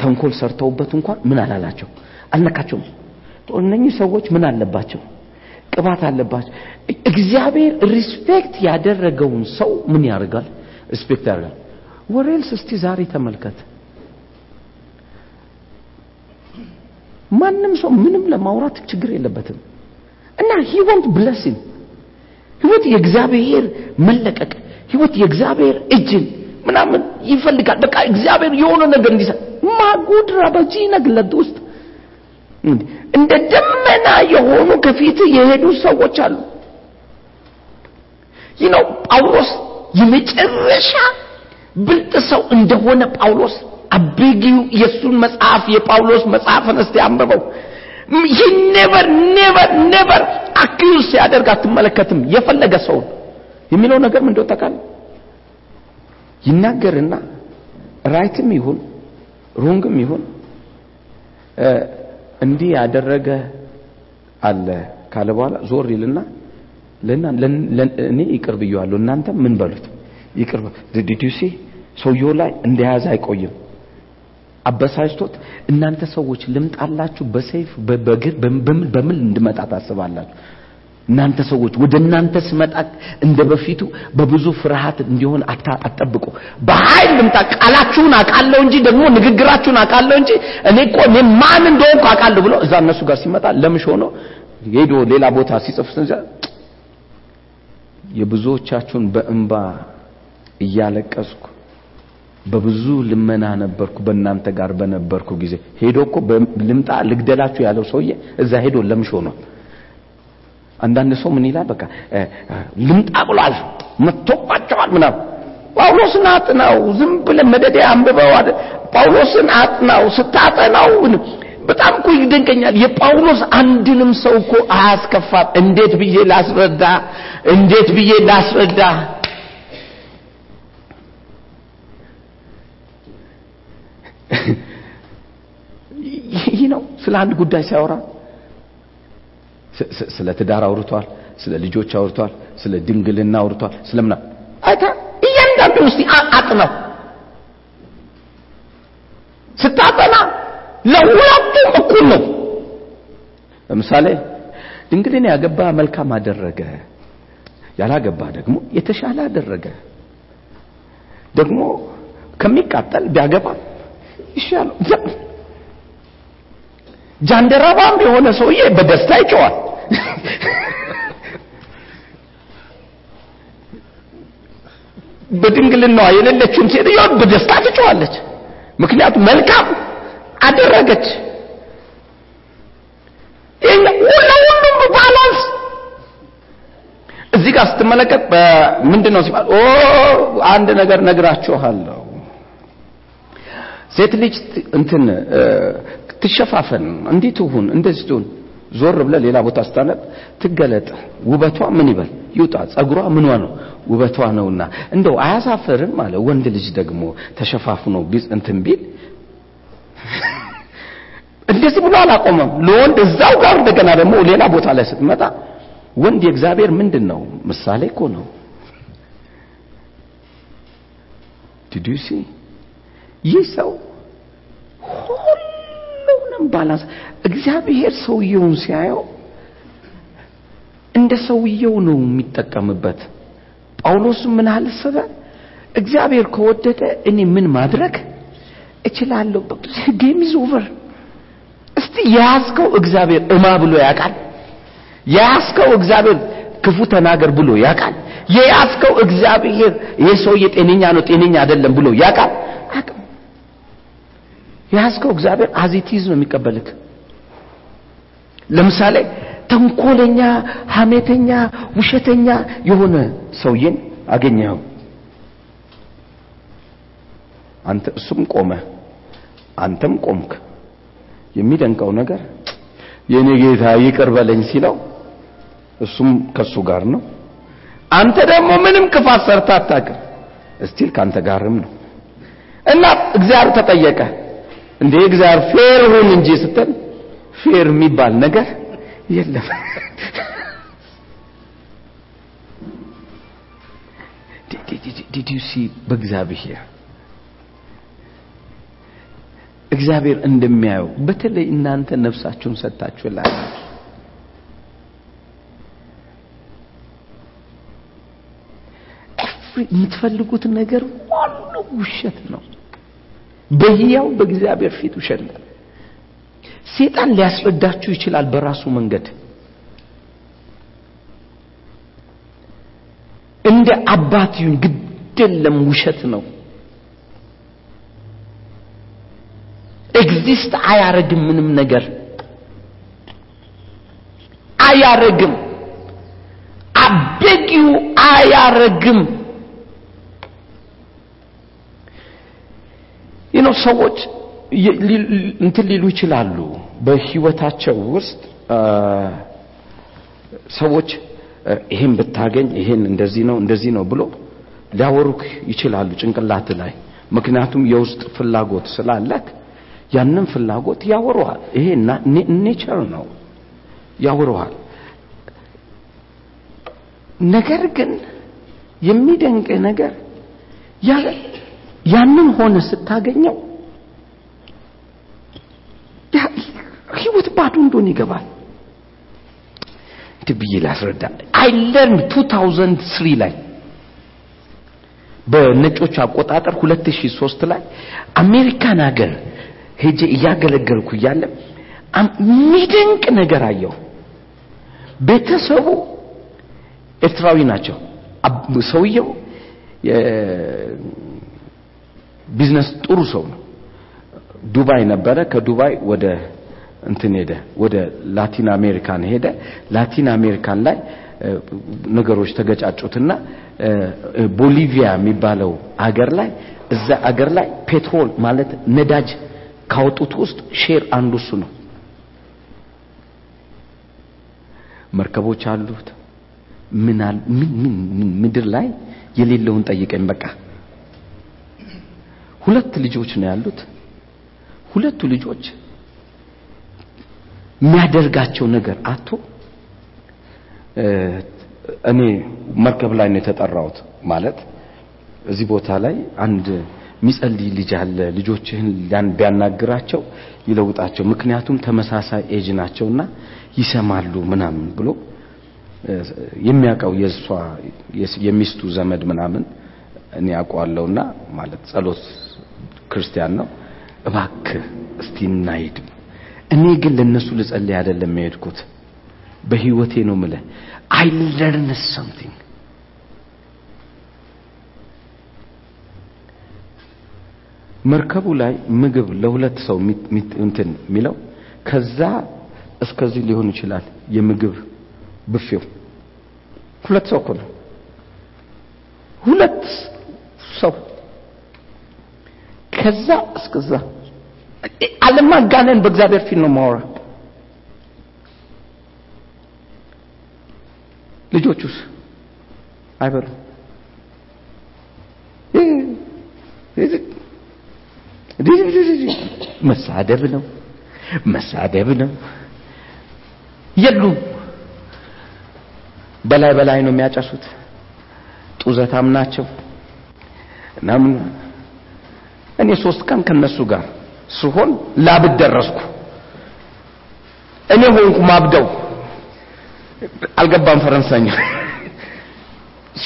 ተንኮል ሰርተውበት እንኳን ምን አላላቸው አልነካቸውም። እነኚህ ሰዎች ምን አለባቸው? ቅባት አለባቸው። እግዚአብሔር respect ያደረገውን ሰው ምን ያደርጋል? respect ያደርጋል። or else እስቲ ዛሬ ተመልከት። ማንም ሰው ምንም ለማውራት ችግር የለበትም እና ሂ ወንት ብለሲንግ ህይወት የእግዚአብሔር መለቀቅ ህይወት የእግዚአብሔር እጅን ምናምን ይፈልጋል። በቃ እግዚአብሔር የሆነ ነገር እንዲሰጥ ማጉድራ በዚህ ነግለት ውስጥ እንደ ደመና የሆኑ ከፊት የሄዱ ሰዎች አሉ። ይህ ጳውሎስ የመጨረሻ ብልጥ ሰው እንደሆነ ጳውሎስ አቤጊው የእሱን መጽሐፍ የጳውሎስ መጽሐፍን እስቲ አንብበው። ይህ never never never accuse ሲያደርግ አትመለከትም። የፈለገ ሰውን የሚለው ነገር ምን እንደው? ይናገርና right ም ይሁን wrong ም ይሁን እንዲህ ያደረገ አለ ካለ በኋላ ዞር ይልና እኔ ይቅር ብየዋለሁ እናንተ ምን በሉት? ይቅር did you see ሰውየው ላይ እንደያዘ አይቆይም። አበሳጭቶት እናንተ ሰዎች ልምጣላችሁ በሰይፍ በግር በምን እንድመጣ ታስባላችሁ እናንተ ሰዎች ወደ እናንተ ስመጣ እንደ በፊቱ በብዙ ፍርሃት እንዲሆን አጠብቁ። በኃይል ልምጣ። ቃላችሁን አውቃለሁ እንጂ ደግሞ ንግግራችሁን አውቃለሁ እንጂ እኔ እኮ እኔ ማን እንደሆንኩ አውቃለሁ ብሎ እዛ እነሱ ጋር ሲመጣ ለምሽ ሆኖ ሄዶ ሌላ ቦታ ሲጽፍ የብዙዎቻችሁን በእንባ እያለቀስኩ በብዙ ልመና ነበርኩ በእናንተ ጋር በነበርኩ ጊዜ ሄዶ እኮ ልምጣ ልግደላችሁ ያለው ሰውዬ እዛ ሄዶ ለምሽ ሆኗል። አንዳንድ ሰው ምን ይላል? በቃ ልምጣ ብሏል መጥቶባቸዋል ምናምን። ጳውሎስን አጥናው፣ ዝም ብለህ መደዳ አንብበው። ጳውሎስን አጥናው። ስታጠናው በጣም እኮ ይደንቀኛል። የጳውሎስ አንድንም ሰው እኮ አያስከፋም። እንዴት ብዬ ላስረዳ? እንዴት ብዬ ላስረዳ? ይህ ነው ስለ አንድ ጉዳይ ሲያወራ ስለ ትዳር አውርቷል፣ ስለ ልጆች አውርቷል፣ ስለ ድንግልና አውርቷል፣ ስለምና አይታ እያንዳንዱ ውስጥ አጥናው። ስታጠና ለሁለቱም እኩል ነው። ለምሳሌ ድንግልና ያገባ መልካም አደረገ፣ ያላገባ ደግሞ የተሻለ አደረገ። ደግሞ ከሚቃጠል ቢያገባ ይሻለው። ጃንደረባም የሆነ ሰውዬ በደስታ ይጮዋል። በድንግልናዋ የሌለችውን ሴትዮ በደስታ ትጮዋለች። ምክንያቱም መልካም አደረገች። ለሁሉም balance እዚህ ጋር ስትመለከት ምንድን ነው ሲባል አንድ ነገር ነግራችኋለሁ። ሴት ልጅ እንትን ትሸፋፈን፣ እንዲህ ትሁን፣ እንደዚህ ትሁን። ዞር ብለ ሌላ ቦታ ስታነብ ትገለጥ፣ ውበቷ ምን ይበል ይውጣ፣ ጸጉሯ ምኗ ነው ውበቷ ነውና እንደው አያሳፍርም አለ። ወንድ ልጅ ደግሞ ተሸፋፍኖ ቢጽ እንትን ቢል እንደዚህ ብሎ አላቆመም። ለወንድ እዛው ጋር እንደገና ደግሞ ሌላ ቦታ ላይ ስትመጣ ወንድ የእግዚአብሔር ምንድን ነው ምሳሌ እኮ ነው። did you see ይህ ሰው ሁሉንም balance። እግዚአብሔር ሰውየውን ሲያየው እንደ ሰውየው ነው የሚጠቀምበት። ጳውሎስ ምን አልሰበ እግዚአብሔር ከወደደ እኔ ምን ማድረግ እችላለሁ? game is over እስቲ የያዝከው እግዚአብሔር እማ ብሎ ያውቃል? የያዝከው እግዚአብሔር ክፉ ተናገር ብሎ ያውቃል? የያዝከው እግዚአብሔር ይሄ ሰውዬ ጤነኛ ነው ጤነኛ አይደለም ብሎ ያውቃል የያዝከው እግዚአብሔር as it is ነው የሚቀበልክ ለምሳሌ ተንኮለኛ ሐሜተኛ ውሸተኛ የሆነ ሰውዬን አገኘኸው። አንተ እሱም ቆመ አንተም ቆምክ። የሚደንቀው ነገር የኔ ጌታ ይቅር በለኝ ሲለው እሱም ከሱ ጋር ነው። አንተ ደግሞ ምንም ክፋት ሰርታ አታውቅም። እስቲል ካንተ ጋርም ነው። እና እግዚአብሔር ተጠየቀ እንዴ እግዚአብሔር fair ሁን እንጂ ስትል fair የሚባል ነገር የለም። did you see በእግዚአብሔር? እግዚአብሔር እንደሚያየው በተለይ እናንተ ነፍሳችሁን ሰጥታችሁ ላላችሁ የምትፈልጉት ነገር ሁሉ ውሸት ነው በህያው በእግዚአብሔር ፊት ውሸት ነው። ሴጣን ሊያስረዳችሁ ይችላል በራሱ መንገድ። እንደ አባት ይሁን ግደለም ውሸት ነው። exist አያረግም ምንም ነገር። አያረግም። አቤጊው አያረግም ነው ሰዎች እንትን ሊሉ ይችላሉ። በህይወታቸው ውስጥ ሰዎች ይሄን ብታገኝ ይሄን እንደዚህ ነው እንደዚህ ነው ብሎ ሊያወሩክ ይችላሉ ጭንቅላት ላይ። ምክንያቱም የውስጥ ፍላጎት ስላለክ ያንን ፍላጎት ያወሩሃል። ይሄ nature ነው። ያወሩሃል። ነገር ግን የሚደንቅ ነገር ያንን ሆነ ስታገኘው ህይወት ባዶ እንደሆነ ይገባል። ብዬ ላስረዳ። I learn 2003 ላይ በነጮች አቆጣጠር 2003 ላይ አሜሪካን ሀገር ሄጄ እያገለገልኩ እያለ የሚደንቅ ነገር አየሁ። ቤተሰቡ ኤርትራዊ ናቸው። ሰውየው ቢዝነስ ጥሩ ሰው ነው። ዱባይ ነበረ ከዱባይ ወደ እንትን ሄደ ወደ ላቲን አሜሪካን ሄደ። ላቲን አሜሪካን ላይ ነገሮች ተገጫጩትና ቦሊቪያ የሚባለው አገር ላይ እዛ አገር ላይ petrol ማለት ነዳጅ ካወጡት ውስጥ share አንዱ እሱ ነው። መርከቦች አሉት። ምን ምድር ላይ የሌለውን ጠይቀኝ በቃ ሁለት ልጆች ነው ያሉት። ሁለቱ ልጆች የሚያደርጋቸው ነገር አቶ እኔ መርከብ ላይ ነው የተጠራሁት። ማለት እዚህ ቦታ ላይ አንድ የሚጸልይ ልጅ አለ። ልጆችህን ቢያናግራቸው ይለውጣቸው። ምክንያቱም ተመሳሳይ ኤጅ ናቸውና ይሰማሉ ምናምን ብሎ የሚያውቀው የእሷ የሚስቱ ዘመድ ምናምን እኔ አውቀዋለሁና ማለት ጸሎት ክርስቲያን ነው። እባክህ እስቲ እናሂድ እኔ ግን ለነሱ ልጸልይ አይደለም የሄድኩት። በህይወቴ ነው ምለ አይ ለርን something መርከቡ ላይ ምግብ ለሁለት ሰው እንትን የሚለው ከዛ እስከዚህ ሊሆን ይችላል የምግብ ብፌው። ሁለት ሰው እኮ ነው። ሁለት ሰው ከዛ እስከዛ አለማጋነን በእግዚአብሔር ፊት ነው ማወራ ልጆቹስ? አይበሉ መሳደብ ነው። መሳደብ ነው። የሉም። በላይ በላይ ነው የሚያጨሱት። ጡዘታም ናቸው። እናም እኔ ሶስት ቀን ከነሱ ጋር ስሆን ላብድ ደረስኩ። እኔ ሆንኩ ማብደው። አልገባም ፈረንሳይኛ።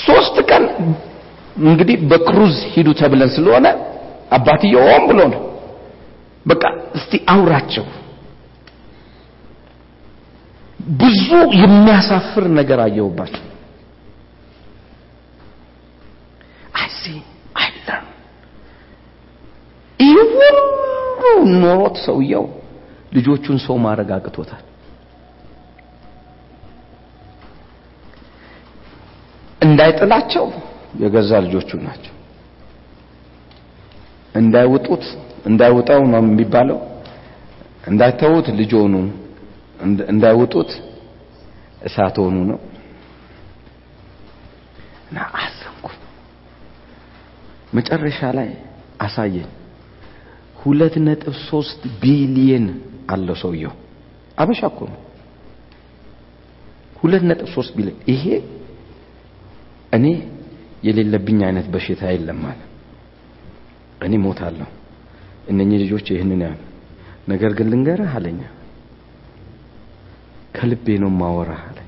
ሶስት ቀን እንግዲህ በክሩዝ ሂዱ ተብለን ስለሆነ አባትየው ሆን ብሎ ነው። በቃ እስቲ አውራቸው። ብዙ የሚያሳፍር ነገር አየሁባቸው። አይሲ አይለም ይህ ሁሉ ኖሮት ሰውየው ልጆቹን ሰው ማድረግ አቅቶታል። እንዳይጥላቸው የገዛ ልጆቹ ናቸው። እንዳይውጡት እንዳይውጣው ነው የሚባለው። እንዳይተውት ልጅ ሆኑ እንዳይውጡት እሳት ሆኑ ነው። እና አዘንኩ። መጨረሻ ላይ አሳየኝ ሁለት ነጥብ ሶስት ቢሊየን አለው ሰውየው። አበሻ እኮ ነው። ሁለት ነጥብ ሶስት ቢሊየን ይሄ እኔ የሌለብኝ አይነት በሽታ የለም እኔ ሞታለሁ እነኚህ ልጆች ይህንን ያሉ። ነገር ግን ልንገርህ አለኛ ከልቤ ነው ማወራህ አለ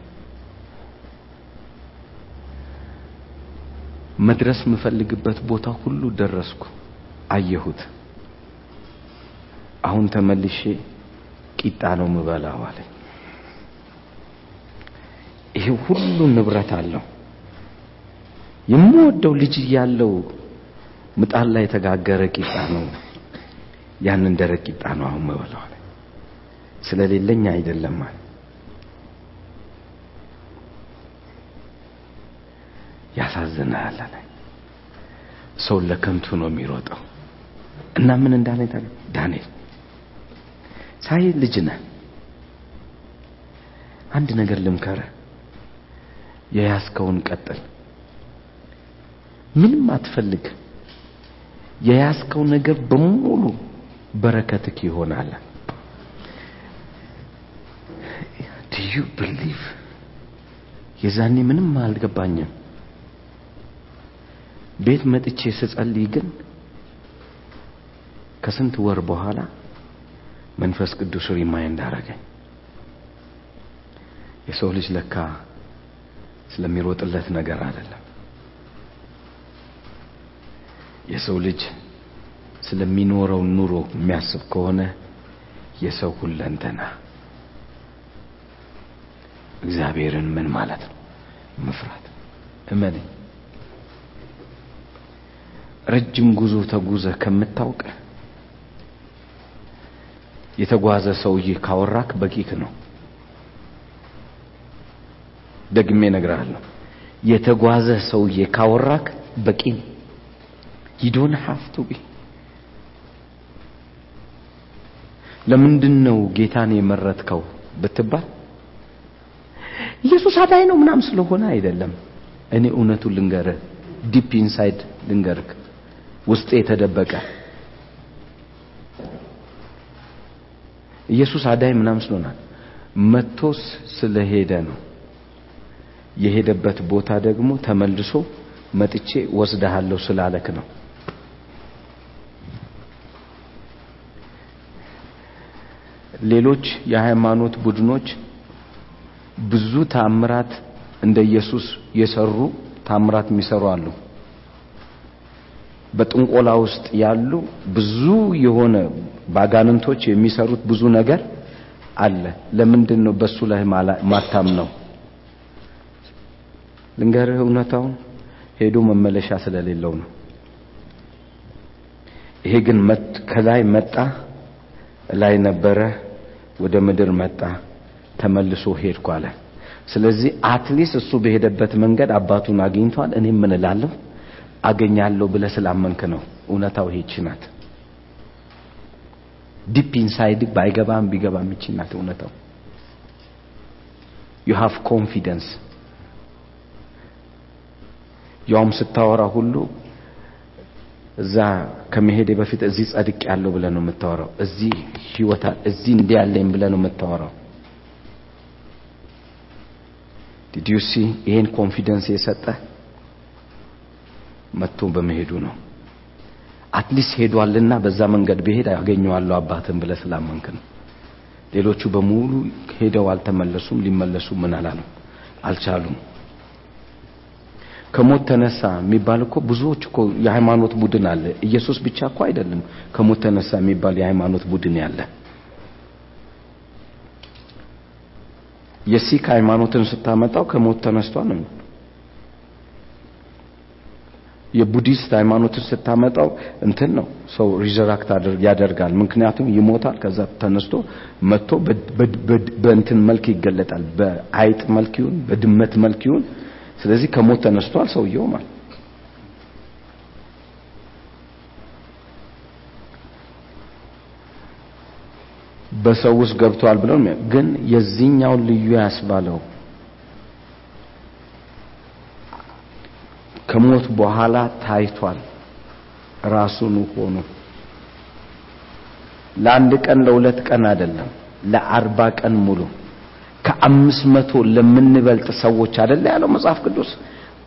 መድረስ የምፈልግበት ቦታ ሁሉ ደረስኩ። አየሁት አሁን ተመልሼ ቂጣ ነው ምበላው አለ ይሄ ሁሉ ንብረት አለው። የምወደው ልጅ ያለው ምጣድ ላይ የተጋገረ ቂጣ ነው። ያንን ደረቅ ቂጣ ነው አሁን መበላው አለ ስለሌለኝ አይደለም አለ ያሳዝናል አለ ሰው ለከንቱ ነው የሚሮጠው። እና ምን እንዳለ ታዲያ? ዳንኤል ሳይ ልጅ ነህ። አንድ ነገር ልምከረ የያዝከውን ቀጥል። ምንም አትፈልግ። የያዝከው ነገር በሙሉ በረከትክ ይሆናል። Do you believe? የዛኔ ምንም አልገባኝም። ቤት መጥቼ ስጸልይ ግን ከስንት ወር በኋላ መንፈስ ቅዱስ remind አረገኝ የሰው ልጅ ለካ ስለሚሮጥለት ነገር አይደለም። የሰው ልጅ ስለሚኖረው ኑሮ የሚያስብ ከሆነ የሰው ሁለንተና። እግዚአብሔርን ምን ማለት ነው? መፍራት። እመነኝ። ረጅም ጉዞ ተጉዘ ከምታውቅ የተጓዘ ሰውዬ ካወራክ በቂክ ነው። ደግሜ እነግርሃለሁ። የተጓዘ ሰውዬ ካወራክ በቂ ነው ቢ ለምንድን ነው ጌታን የመረጥከው ብትባል? ኢየሱስ አዳኝ ነው ምናም ስለሆነ አይደለም። እኔ እውነቱን ልንገርህ deep inside ልንገርክ ውስጤ የተደበቀ ኢየሱስ አዳኝ ምናም ስለሆነ መቶስ ስለሄደ ነው። የሄደበት ቦታ ደግሞ ተመልሶ መጥቼ ወስደሃለሁ ስላለክ ነው። ሌሎች የሃይማኖት ቡድኖች ብዙ ታምራት እንደ ኢየሱስ የሰሩ ታምራት የሚሰሩ አሉ በጥንቆላ ውስጥ ያሉ ብዙ የሆነ ባጋንንቶች የሚሰሩት ብዙ ነገር አለ። ለምንድን ነው በሱ ላይ ማታም ነው ልንገርህ እውነታውን ሄዶ መመለሻ ስለሌለው ነው። ይሄ ግን ከላይ መጣ ላይ ነበረ ወደ ምድር መጣ ተመልሶ ሄድኩ አለ። ስለዚህ at least እሱ በሄደበት መንገድ አባቱን አግኝቷል። እኔም ምን እላለሁ አገኛለሁ ብለ ስላመንክ ነው። እውነታው ይሄች ናት። deep inside ባይገባም ቢገባም ይቺ ናት እውነታው። you have confidence ያውም ስታወራ ሁሉ እዛ ከመሄዴ በፊት እዚህ ጸድቅ ያለው ብለ ነው የምታወራው። እዚህ ህይወታ እዚህ እንዲህ ያለኝ ብለ ነው የምታወራው። did ይሄን confidence የሰጠ መጥቶ በመሄዱ ነው at least ሄዷልና በዛ መንገድ ብሄድ ያገኘዋለሁ አባትን ብለ ስላመንክ ነው ሌሎቹ በሙሉ ሄደው አልተመለሱም ሊመለሱ ምን አላለም አልቻሉም። ከሞት ተነሳ የሚባል እኮ ብዙዎች እኮ የሃይማኖት ቡድን አለ። ኢየሱስ ብቻ እኮ አይደለም ከሞት ተነሳ የሚባል የሃይማኖት ቡድን ያለ። የሲክ ሃይማኖትን ስታመጣው ከሞት ተነስቷል ነው። የቡዲስት ሃይማኖትን ስታመጣው እንትን ነው ሰው resurrect ያደርጋል። ምክንያቱም ይሞታል፣ ከዛ ተነስቶ መጥቶ በእንትን መልክ ይገለጣል። በአይጥ መልክ ይሁን በድመት መልክ ይሁን ስለዚህ ከሞት ተነስቷል ሰውየው ማለት በሰው ውስጥ ገብቷል ብለው ግን የዚህኛው ልዩ ያስባለው ከሞት በኋላ ታይቷል። ራሱን ሆኖ ለአንድ ቀን ለሁለት ቀን አይደለም ለአርባ ቀን ሙሉ ከአምስት መቶ ለምንበልጥ ሰዎች አይደለ ያለው መጽሐፍ ቅዱስ?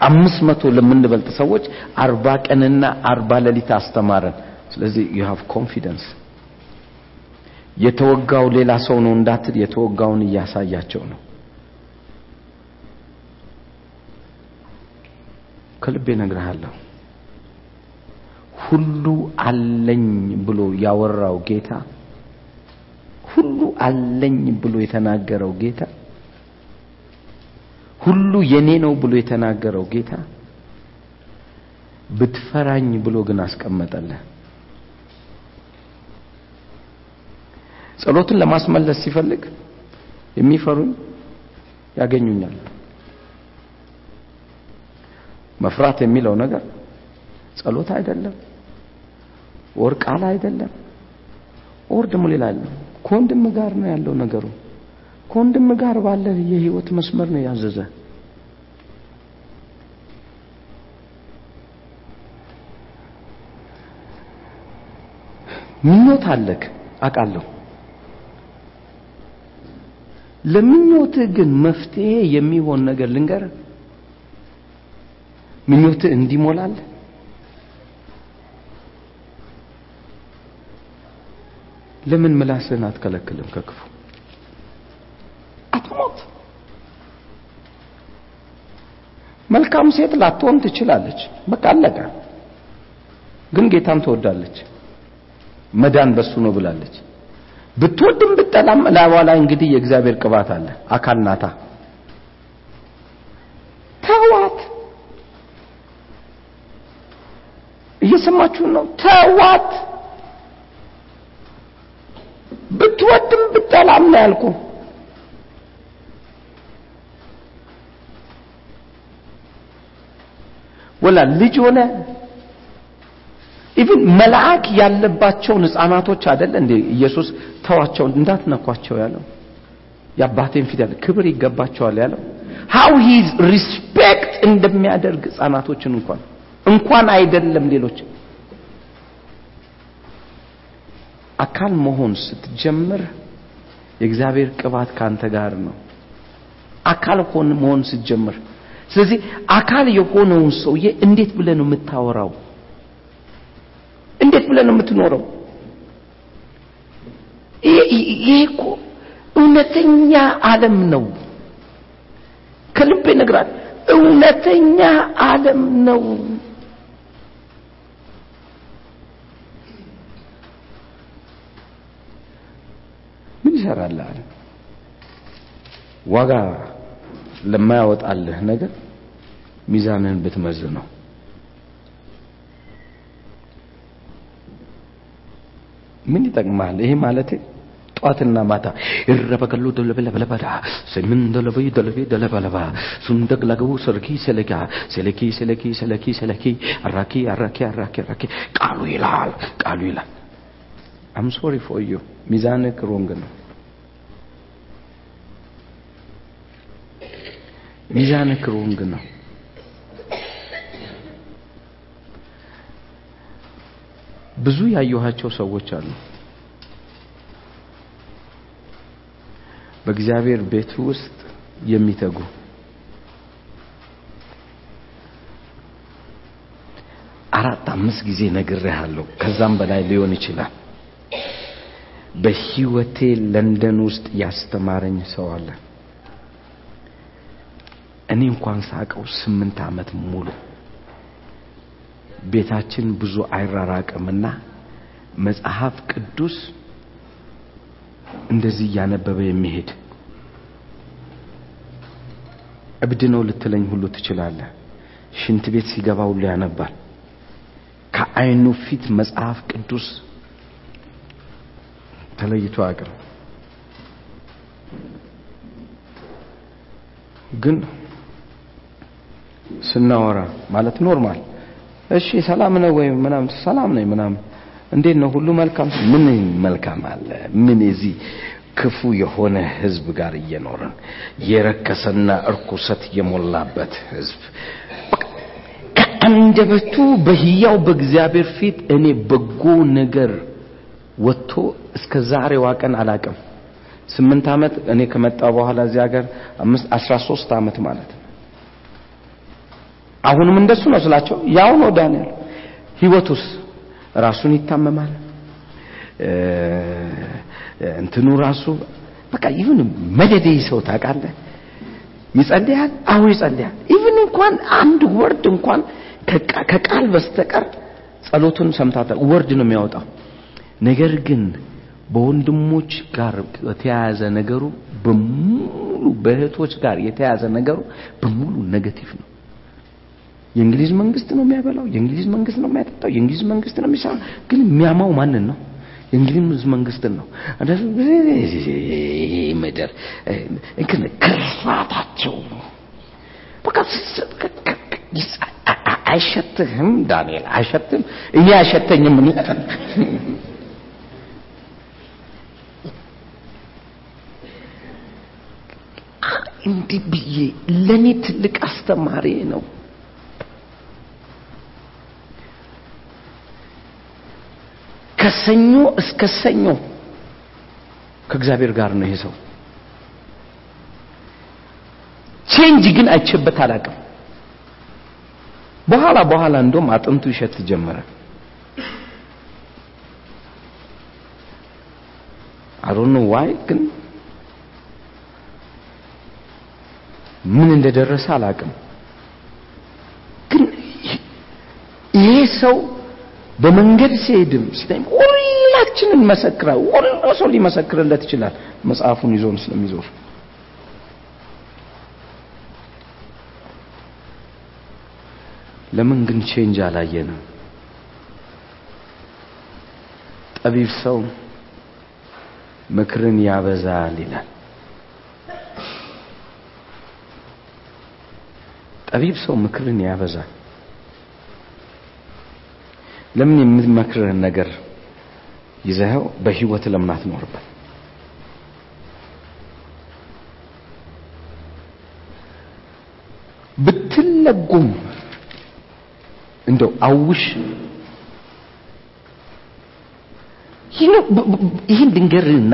አምስት መቶ ለምንበልጥ ሰዎች አርባ ቀንና አርባ ሌሊት አስተማረን። ስለዚህ you have confidence የተወጋው ሌላ ሰው ነው እንዳትል የተወጋውን እያሳያቸው ነው ከልቤ እነግርሃለሁ። ሁሉ አለኝ ብሎ ያወራው ጌታ ሁሉ አለኝ ብሎ የተናገረው ጌታ ሁሉ የኔ ነው ብሎ የተናገረው ጌታ ብትፈራኝ ብሎ ግን አስቀመጠልህ። ጸሎትን ለማስመለስ ሲፈልግ የሚፈሩኝ ያገኙኛል መፍራት የሚለው ነገር ጸሎት አይደለም ወር ቃል አይደለም ወር ደግሞ ሌላ ከወንድም ጋር ነው ያለው ነገሩ። ከወንድም ጋር ባለ የህይወት መስመር ነው ያዘዘ። ምኞት አለክ? አውቃለሁ። ለምኞትህ ግን መፍትሄ የሚሆን ነገር ልንገር ምኞትህ እንዲሞላል? ለምን ምላስህን አትከለክልም ከክፉ? አትሞት። መልካም ሴት ላትሆን ትችላለች። በቃ አለቀ። ግን ጌታን ትወዳለች። መዳን በሱ ነው ብላለች። ብትወድም ብጠላም ላይዋ ላይ እንግዲህ የእግዚአብሔር ቅባት አለ። አካል ናታ ተዋት እየሰማችሁ ነው። ተዋት። ብትወድም ብጠላም ነው ያልኩ ወላ ልጅ ሆነ ኢቭን መልአክ ያለባቸውን ህፃናቶች አይደለ እንዴ ኢየሱስ ተዋቸው እንዳትነኳቸው ያለው? የአባቴን ያለ ክብር ይገባቸዋል ያለው? How he respect እንደሚያደርግ ህፃናቶችን እንኳን እንኳን አይደለም ሌሎች አካል መሆን ስትጀምር የእግዚአብሔር ቅባት ካንተ ጋር ነው። አካል ሆን መሆን ስትጀምር። ስለዚህ አካል የሆነውን ሰውዬ እንዴት ብለህ ነው የምታወራው? እንዴት ብለህ ነው የምትኖረው? ይሄ እኮ እውነተኛ ዓለም ነው። ከልቤ ነግራል እውነተኛ ዓለም ነው ምን ይሰራልሃል ዋጋ ለማያወጣልህ ነገር ሚዛንህን ብትመዝ ነው። ምን ይጠቅማል ይሄ ማለት ጧትና ማታ ይረበከሉ ደለበለበለበዳ ስምን ደለበይ ደለበ ደለበለባ ሱንደቅ ለገቡ ሰርኪ ሰለካ ሰለኪ ሰለኪ ሰለኪ ሰለኪ አራኪ አራኪ አራኪ አራኪ። ቃሉ ይላል ቃሉ ይላል። አም ሶሪ ፎር ዩ ሚዛንህ ሮንግ ነው ሚዛንህ ሮንግ ነው። ብዙ ያየኋቸው ሰዎች አሉ። በእግዚአብሔር ቤት ውስጥ የሚተጉ። አራት አምስት ጊዜ ነግሬሃለሁ። ከዛም በላይ ሊሆን ይችላል። በህይወቴ ለንደን ውስጥ ያስተማረኝ ሰው አለ እኔ እንኳን ሳቀው ስምንት ዓመት ሙሉ ቤታችን ብዙ አይራራቅምና መጽሐፍ ቅዱስ እንደዚህ እያነበበ የሚሄድ እብድ ነው ልትለኝ ሁሉ ትችላለህ። ሽንት ቤት ሲገባ ሁሉ ያነባል። ከአይኑ ፊት መጽሐፍ ቅዱስ ተለይቶ አቅም ግን ስናወራ ማለት normal። እሺ ሰላም ነው ወይ ምናምን ሰላም ነኝ ምናምን። እንዴት ነው ሁሉ መልካም? ምን መልካም አለ? ምን እዚህ ክፉ የሆነ ህዝብ ጋር እየኖርን የረከሰና እርኩሰት የሞላበት ህዝብ። ከአንደበቱ በህያው በእግዚአብሔር ፊት እኔ በጎ ነገር ወጥቶ እስከ ዛሬዋ ቀን አላቅም። ስምንት ዓመት እኔ ከመጣ በኋላ እዚህ ሀገር አስራ ሶስት ዓመት ማለት ነው አሁንም እንደሱ ነው ስላቸው ያው ነው ዳንኤል። ህይወቱስ ራሱን ይታመማል። እንትኑ ራሱ በቃ ይሁን መደዴ ሰው ታውቃለህ። ይጸልያል? አዎ ይጸልያል። even እንኳን አንድ word እንኳን ከቃል በስተቀር ጸሎቱን ሰምታታ word ነው የሚያወጣው። ነገር ግን በወንድሞች ጋር የተያያዘ ነገሩ በሙሉ በእህቶች ጋር የተያያዘ ነገሩ በሙሉ negative ነው የእንግሊዝ መንግስት ነው የሚያበላው የእንግሊዝ መንግስት ነው የሚያጠጣው የእንግሊዝ መንግስት ነው የሚሰራው። ግን የሚያማው ማንን ነው? የእንግሊዝ መንግስትን ነው። ምድር እንክን ክርፋታቸው አይሸትህም ዳንኤል አይሸትም። እኔ አይሸተኝም እንዲህ ብዬ ለእኔ ትልቅ አስተማሪ ነው ከሰኞ እስከ ሰኞ ከእግዚአብሔር ጋር ነው ይሄ ሰው። change ግን አይቼበት አላቅም በኋላ በኋላ እንደውም አጥንቱ ይሸት ጀመረ። አሮኑ ዋይ ግን ምን እንደደረሰ አላቅም ግን ይሄ ሰው በመንገድ ሲሄድም ሲተኝ ሁላችንን መሰክራ ሁሉ ሰው ሊመሰክርለት ይችላል። መጽሐፉን ይዞን ስለሚዞር። ለምን ግን ቼንጅ አላየንም? ጠቢብ ሰው ምክርን ያበዛል ይላል። ጠቢብ ሰው ምክርን ያበዛል ለምን የምትመክርህን ነገር ይዘኸው በህይወት ለምን አትኖርበት ብትለጉም እንደው አውሽ። ይህን ድንገርህና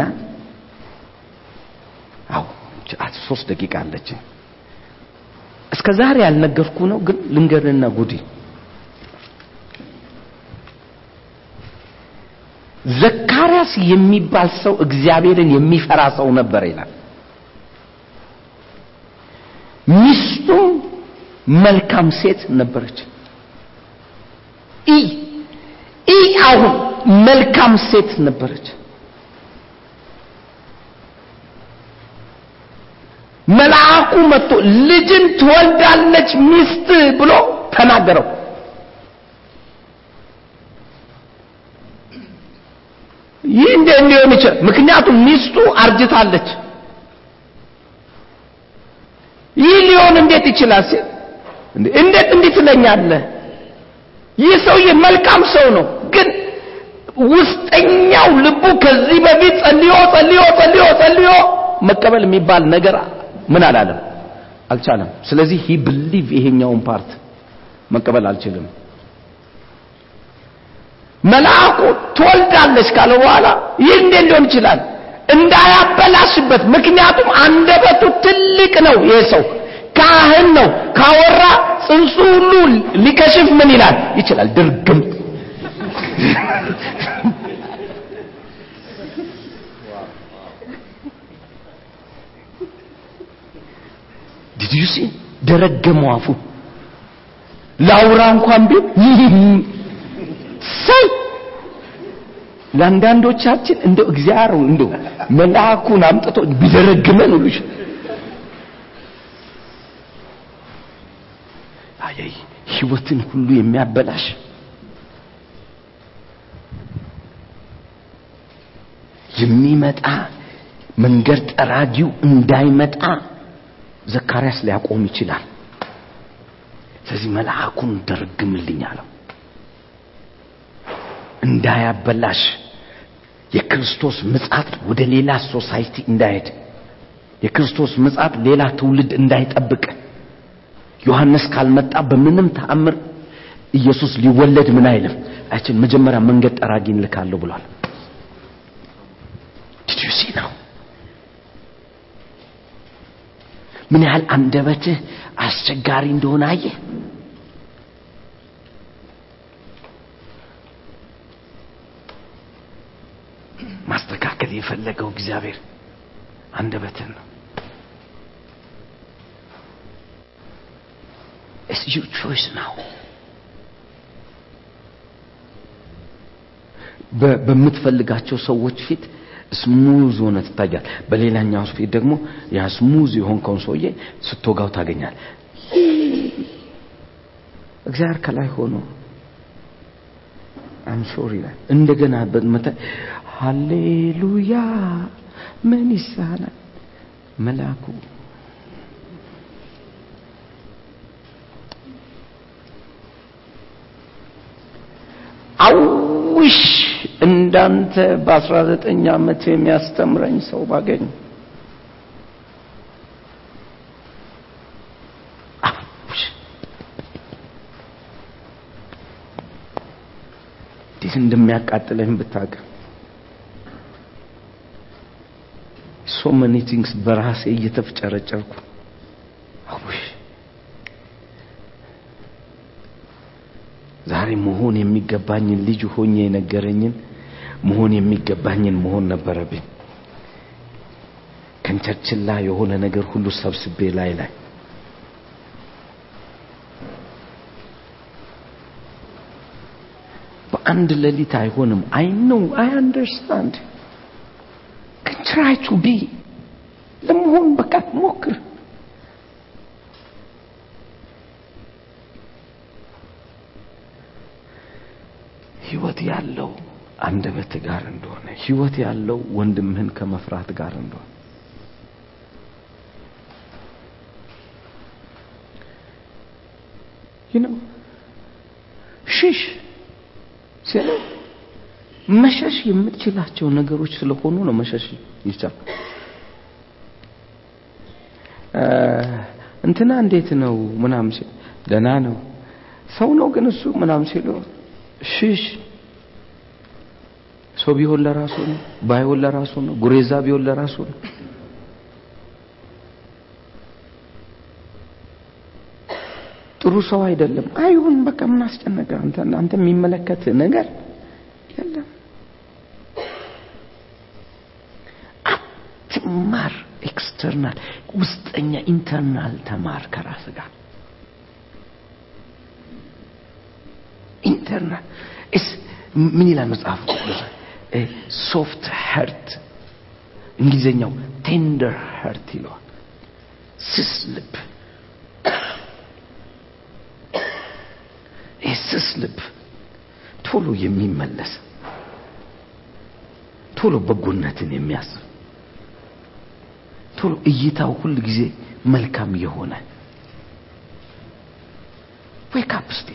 አው ሶስት ደቂቃ አለች እስከ ዛሬ ያልነገርኩ ነው ግን ልንገርህና ጉዲ ዘካርያስ የሚባል ሰው እግዚአብሔርን የሚፈራ ሰው ነበር ይላል። ሚስቱም መልካም ሴት ነበረች። ኢ አሁን መልካም ሴት ነበረች። መልአኩ መጥቶ ልጅን ትወልዳለች ሚስት ብሎ ተናገረው ይህ እንዴት ሊሆን ይችላል? ምክንያቱም ሚስቱ አርጅታለች። ይህ ሊሆን እንዴት ይችላል ሲል እንዴት እንዲህ ትለኛለህ? ይህ ሰውዬ መልካም ሰው ነው ግን ውስጠኛው ልቡ ከዚህ በፊት ጸልዮ ጸልዮ ጸልዮ ጸልዮ መቀበል የሚባል ነገር ምን አላለም? አልቻለም። ስለዚህ he believe ይሄኛውን part መቀበል አልችልም መልአኩ ትወልዳለች ካለ በኋላ ይህ እንዴት ሊሆን ይችላል? እንዳያበላሽበት። ምክንያቱም አንደበቱ ትልቅ ነው ይሄ ሰው። ካህን ነው። ካወራ ጽንሱ ሁሉ ሊከሽፍ ምን ይላል? ይችላል ድርግም። See? ደረገመው አፉ። ላውራ እንኳን ቢል ሰይ ለአንዳንዶቻችን እንደው እግዚአብሔር እንደው መልአኩን አምጥቶ ቢደረግመን ሁሉ አይ ህይወትን ሁሉ የሚያበላሽ የሚመጣ መንገድ ጠራጊው እንዳይመጣ ዘካርያስ ሊያቆም ይችላል። ስለዚህ መልአኩን ደርግምልኝ አለው እንዳያበላሽ የክርስቶስ ምጻት ወደ ሌላ ሶሳይቲ እንዳይሄድ የክርስቶስ ምጻት ሌላ ትውልድ እንዳይጠብቅ። ዮሐንስ ካልመጣ በምንም ተአምር ኢየሱስ ሊወለድ ምን አይልም? አይችን መጀመሪያ መንገድ ጠራጊ እንልካለሁ ብሏል። did you see ነው ምን ያህል አንደበትህ አስቸጋሪ እንደሆነ አየህ የፈለገው እግዚአብሔር አንደበትን ነው። It's your choice now. በምትፈልጋቸው ሰዎች ፊት smooth ሆነ ትታያል በሌላኛው ፊት ደግሞ ያ smooth የሆንከውን ሰውዬ ስትወጋው ታገኛል እግዚአብሔር ከላይ ሆኖ I'm sorry እንደገና በመተ ሃሌሉያ! ምን ይሳናል? መልአኩ አውሽ! እንዳንተ በአስራ ዘጠኝ ዓመት የሚያስተምረኝ ሰው ባገኝ። እንዴት እንደሚያቃጥለኝ ብታውቅ so many things በራሴ እየተፍጨረጨርኩ። አውሽ ዛሬ መሆን የሚገባኝን ልጅ ሆኜ የነገረኝን መሆን የሚገባኝን መሆን ነበረብኝ። ከንቸርችላ የሆነ ነገር ሁሉ ሰብስቤ ላይ ላይ። በአንድ ሌሊት አይሆንም። አይ ነው አይ አንደርስታንድ ትራይ ቱ ቢ ለመሆን በቃ ሞክር ህይወት ያለው አንደበት ጋር እንደሆነ ህይወት ያለው ወንድምህን ከመፍራት ጋር እንደሆነ ይነው ሽሽ ሲለ መሸሽ የምትችላቸው ነገሮች ስለሆኑ ነው መሸሽ ይቻል እንትና እንዴት ነው ምናምን ሲል ደህና ነው። ሰው ነው ግን እሱ ምናምን ሲሉ ሽሽ። ሰው ቢሆን ለራሱ ነው ባይሆን ለራሱ ነው ጉሬዛ ቢሆን ለራሱ ነው። ጥሩ ሰው አይደለም። አይሁን በቃ ምን አስጨነቀ? አንተ አንተ የሚመለከት ነገር የለም አትማር external ውስጠኛ internal ተማር ከራስ ጋር። internal ምን ይላል መጽሐፍ soft heart እንግሊዘኛው tender heart ይለዋል። ስስ ልብ። ስስ ልብ። ቶሎ የሚመለስ ቶሎ በጎነትን የሚያስብ ቶሎ እይታው ሁል ጊዜ መልካም የሆነ wake up እስቲ።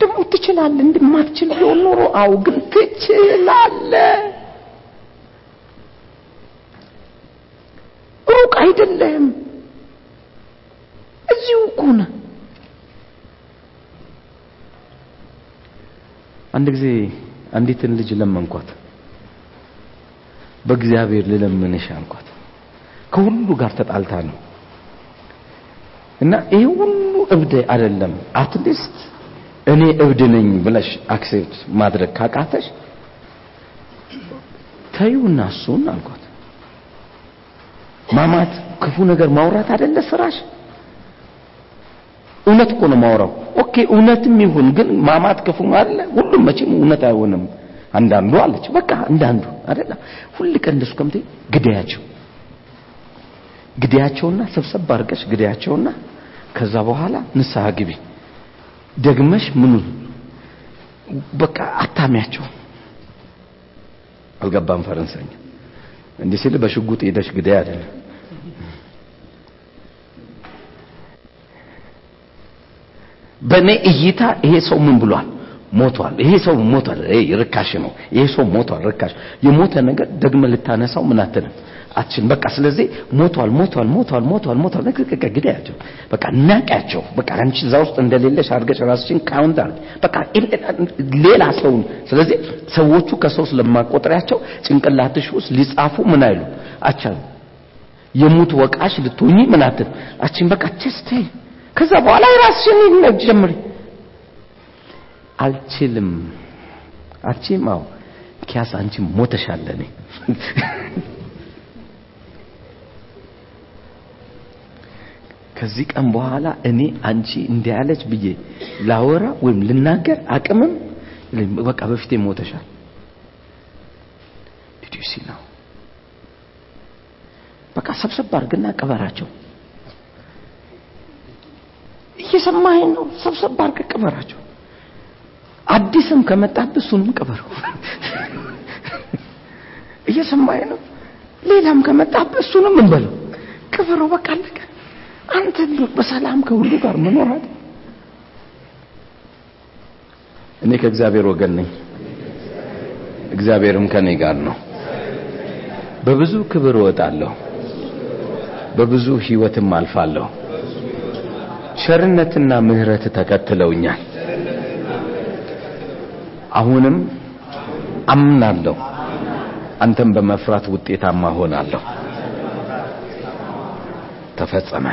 ደግሞ ትችላለ እንደማትችል ቢሆን ኖሮ አው ግን ትችላለ ሩቅ አይደለም። እዚሁ እኮ አንድ ጊዜ አንዲትን ልጅ ለመንኳት በእግዚአብሔር ልለምንሽ አልኳት። ከሁሉ ጋር ተጣልታ ነው። እና ይሄ ሁሉ እብድ አይደለም። at least እኔ እብድ ነኝ ብለሽ accept ማድረግ ካቃተሽ ተዩና እሱን አልኳት። ማማት ክፉ ነገር ማውራት አይደለ ስራሽ? እውነት እኮ ነው ማውራው ኦኬ እውነትም ይሁን ግን ማማት ክፉ አይደለ? ሁሉም መቼም እውነት አይሆንም አንዳንዱ አለች። በቃ አንዳንዱ አይደለ ሁል ቀን እንደሱ ከምት ግዳያቸው ግዳያቸውና ሰብሰብ አድርገሽ ግዳያቸውና ከዛ በኋላ ንስሐ ግቢ። ደግመሽ ምኑ? በቃ አታሚያቸው። አልገባም ፈረንሳይኛ እንዲህ ሲል በሽጉጥ ሄደሽ ግዳይ አይደለም። በእኔ እይታ ይሄ ሰው ምን ብሏል ሞቷል ይሄ ሰው ሞቷል ይሄ ርካሽ ነው ይሄ ሰው ሞቷል ርካሽ የሞተ ነገር ደግመ ልታነሳው ምን አትልም አትችልም በቃ ስለዚህ ሞቷል ሞቷል ሞቷል ሞቷል ሞቷል በቃ ግዳያቸው በቃ ናቂያቸው በቃ አንቺ እዛ ውስጥ እንደሌለሽ አድርገሽ ራስሽን count አድርግ በቃ ሌላ ሰውን ስለዚህ ሰዎቹ ከሰው ስለማቆጥሪያቸው ጭንቅላትሽ ውስጥ ሊጻፉ ምን አይሉ አቻሉ የሙት ወቃሽ ልትሆኚ ምን አትል አችን በቃ ቸስቴ ከዛ በኋላ የራስሽን ጀምሪ አልችልም። አልችልም አዎ ኪያስ አንቺ ሞተሻል እኔ። ከዚህ ቀን በኋላ እኔ አንቺ እንዲህ ያለች ብዬ ላወራ ወይም ልናገር አቅምም በቃ በፊቴ ሞተሻል። ዲዲሲ ነው በቃ ሰብሰብ አድርግና ቅበራቸው። እየሰማኸኝ ነው? ሰብሰብ አድርገህ ቅበራቸው አዲስም ከመጣብህ እሱንም ቅበረው እየሰማኸኝ ነው? ሌላም ከመጣብህ እሱንም እንበለው። ቅበረው በቃ አለቀ። አንተ በሰላም ከሁሉ ጋር መኖራት እኔ ከእግዚአብሔር ወገን ነኝ። እግዚአብሔርም ከኔ ጋር ነው። በብዙ ክብር እወጣለሁ። በብዙ ህይወትም አልፋለሁ። ቸርነትና ምህረት ተከትለውኛል አሁንም አምናለሁ። አንተም በመፍራት ውጤታማ ሆናለሁ። ተፈጸመ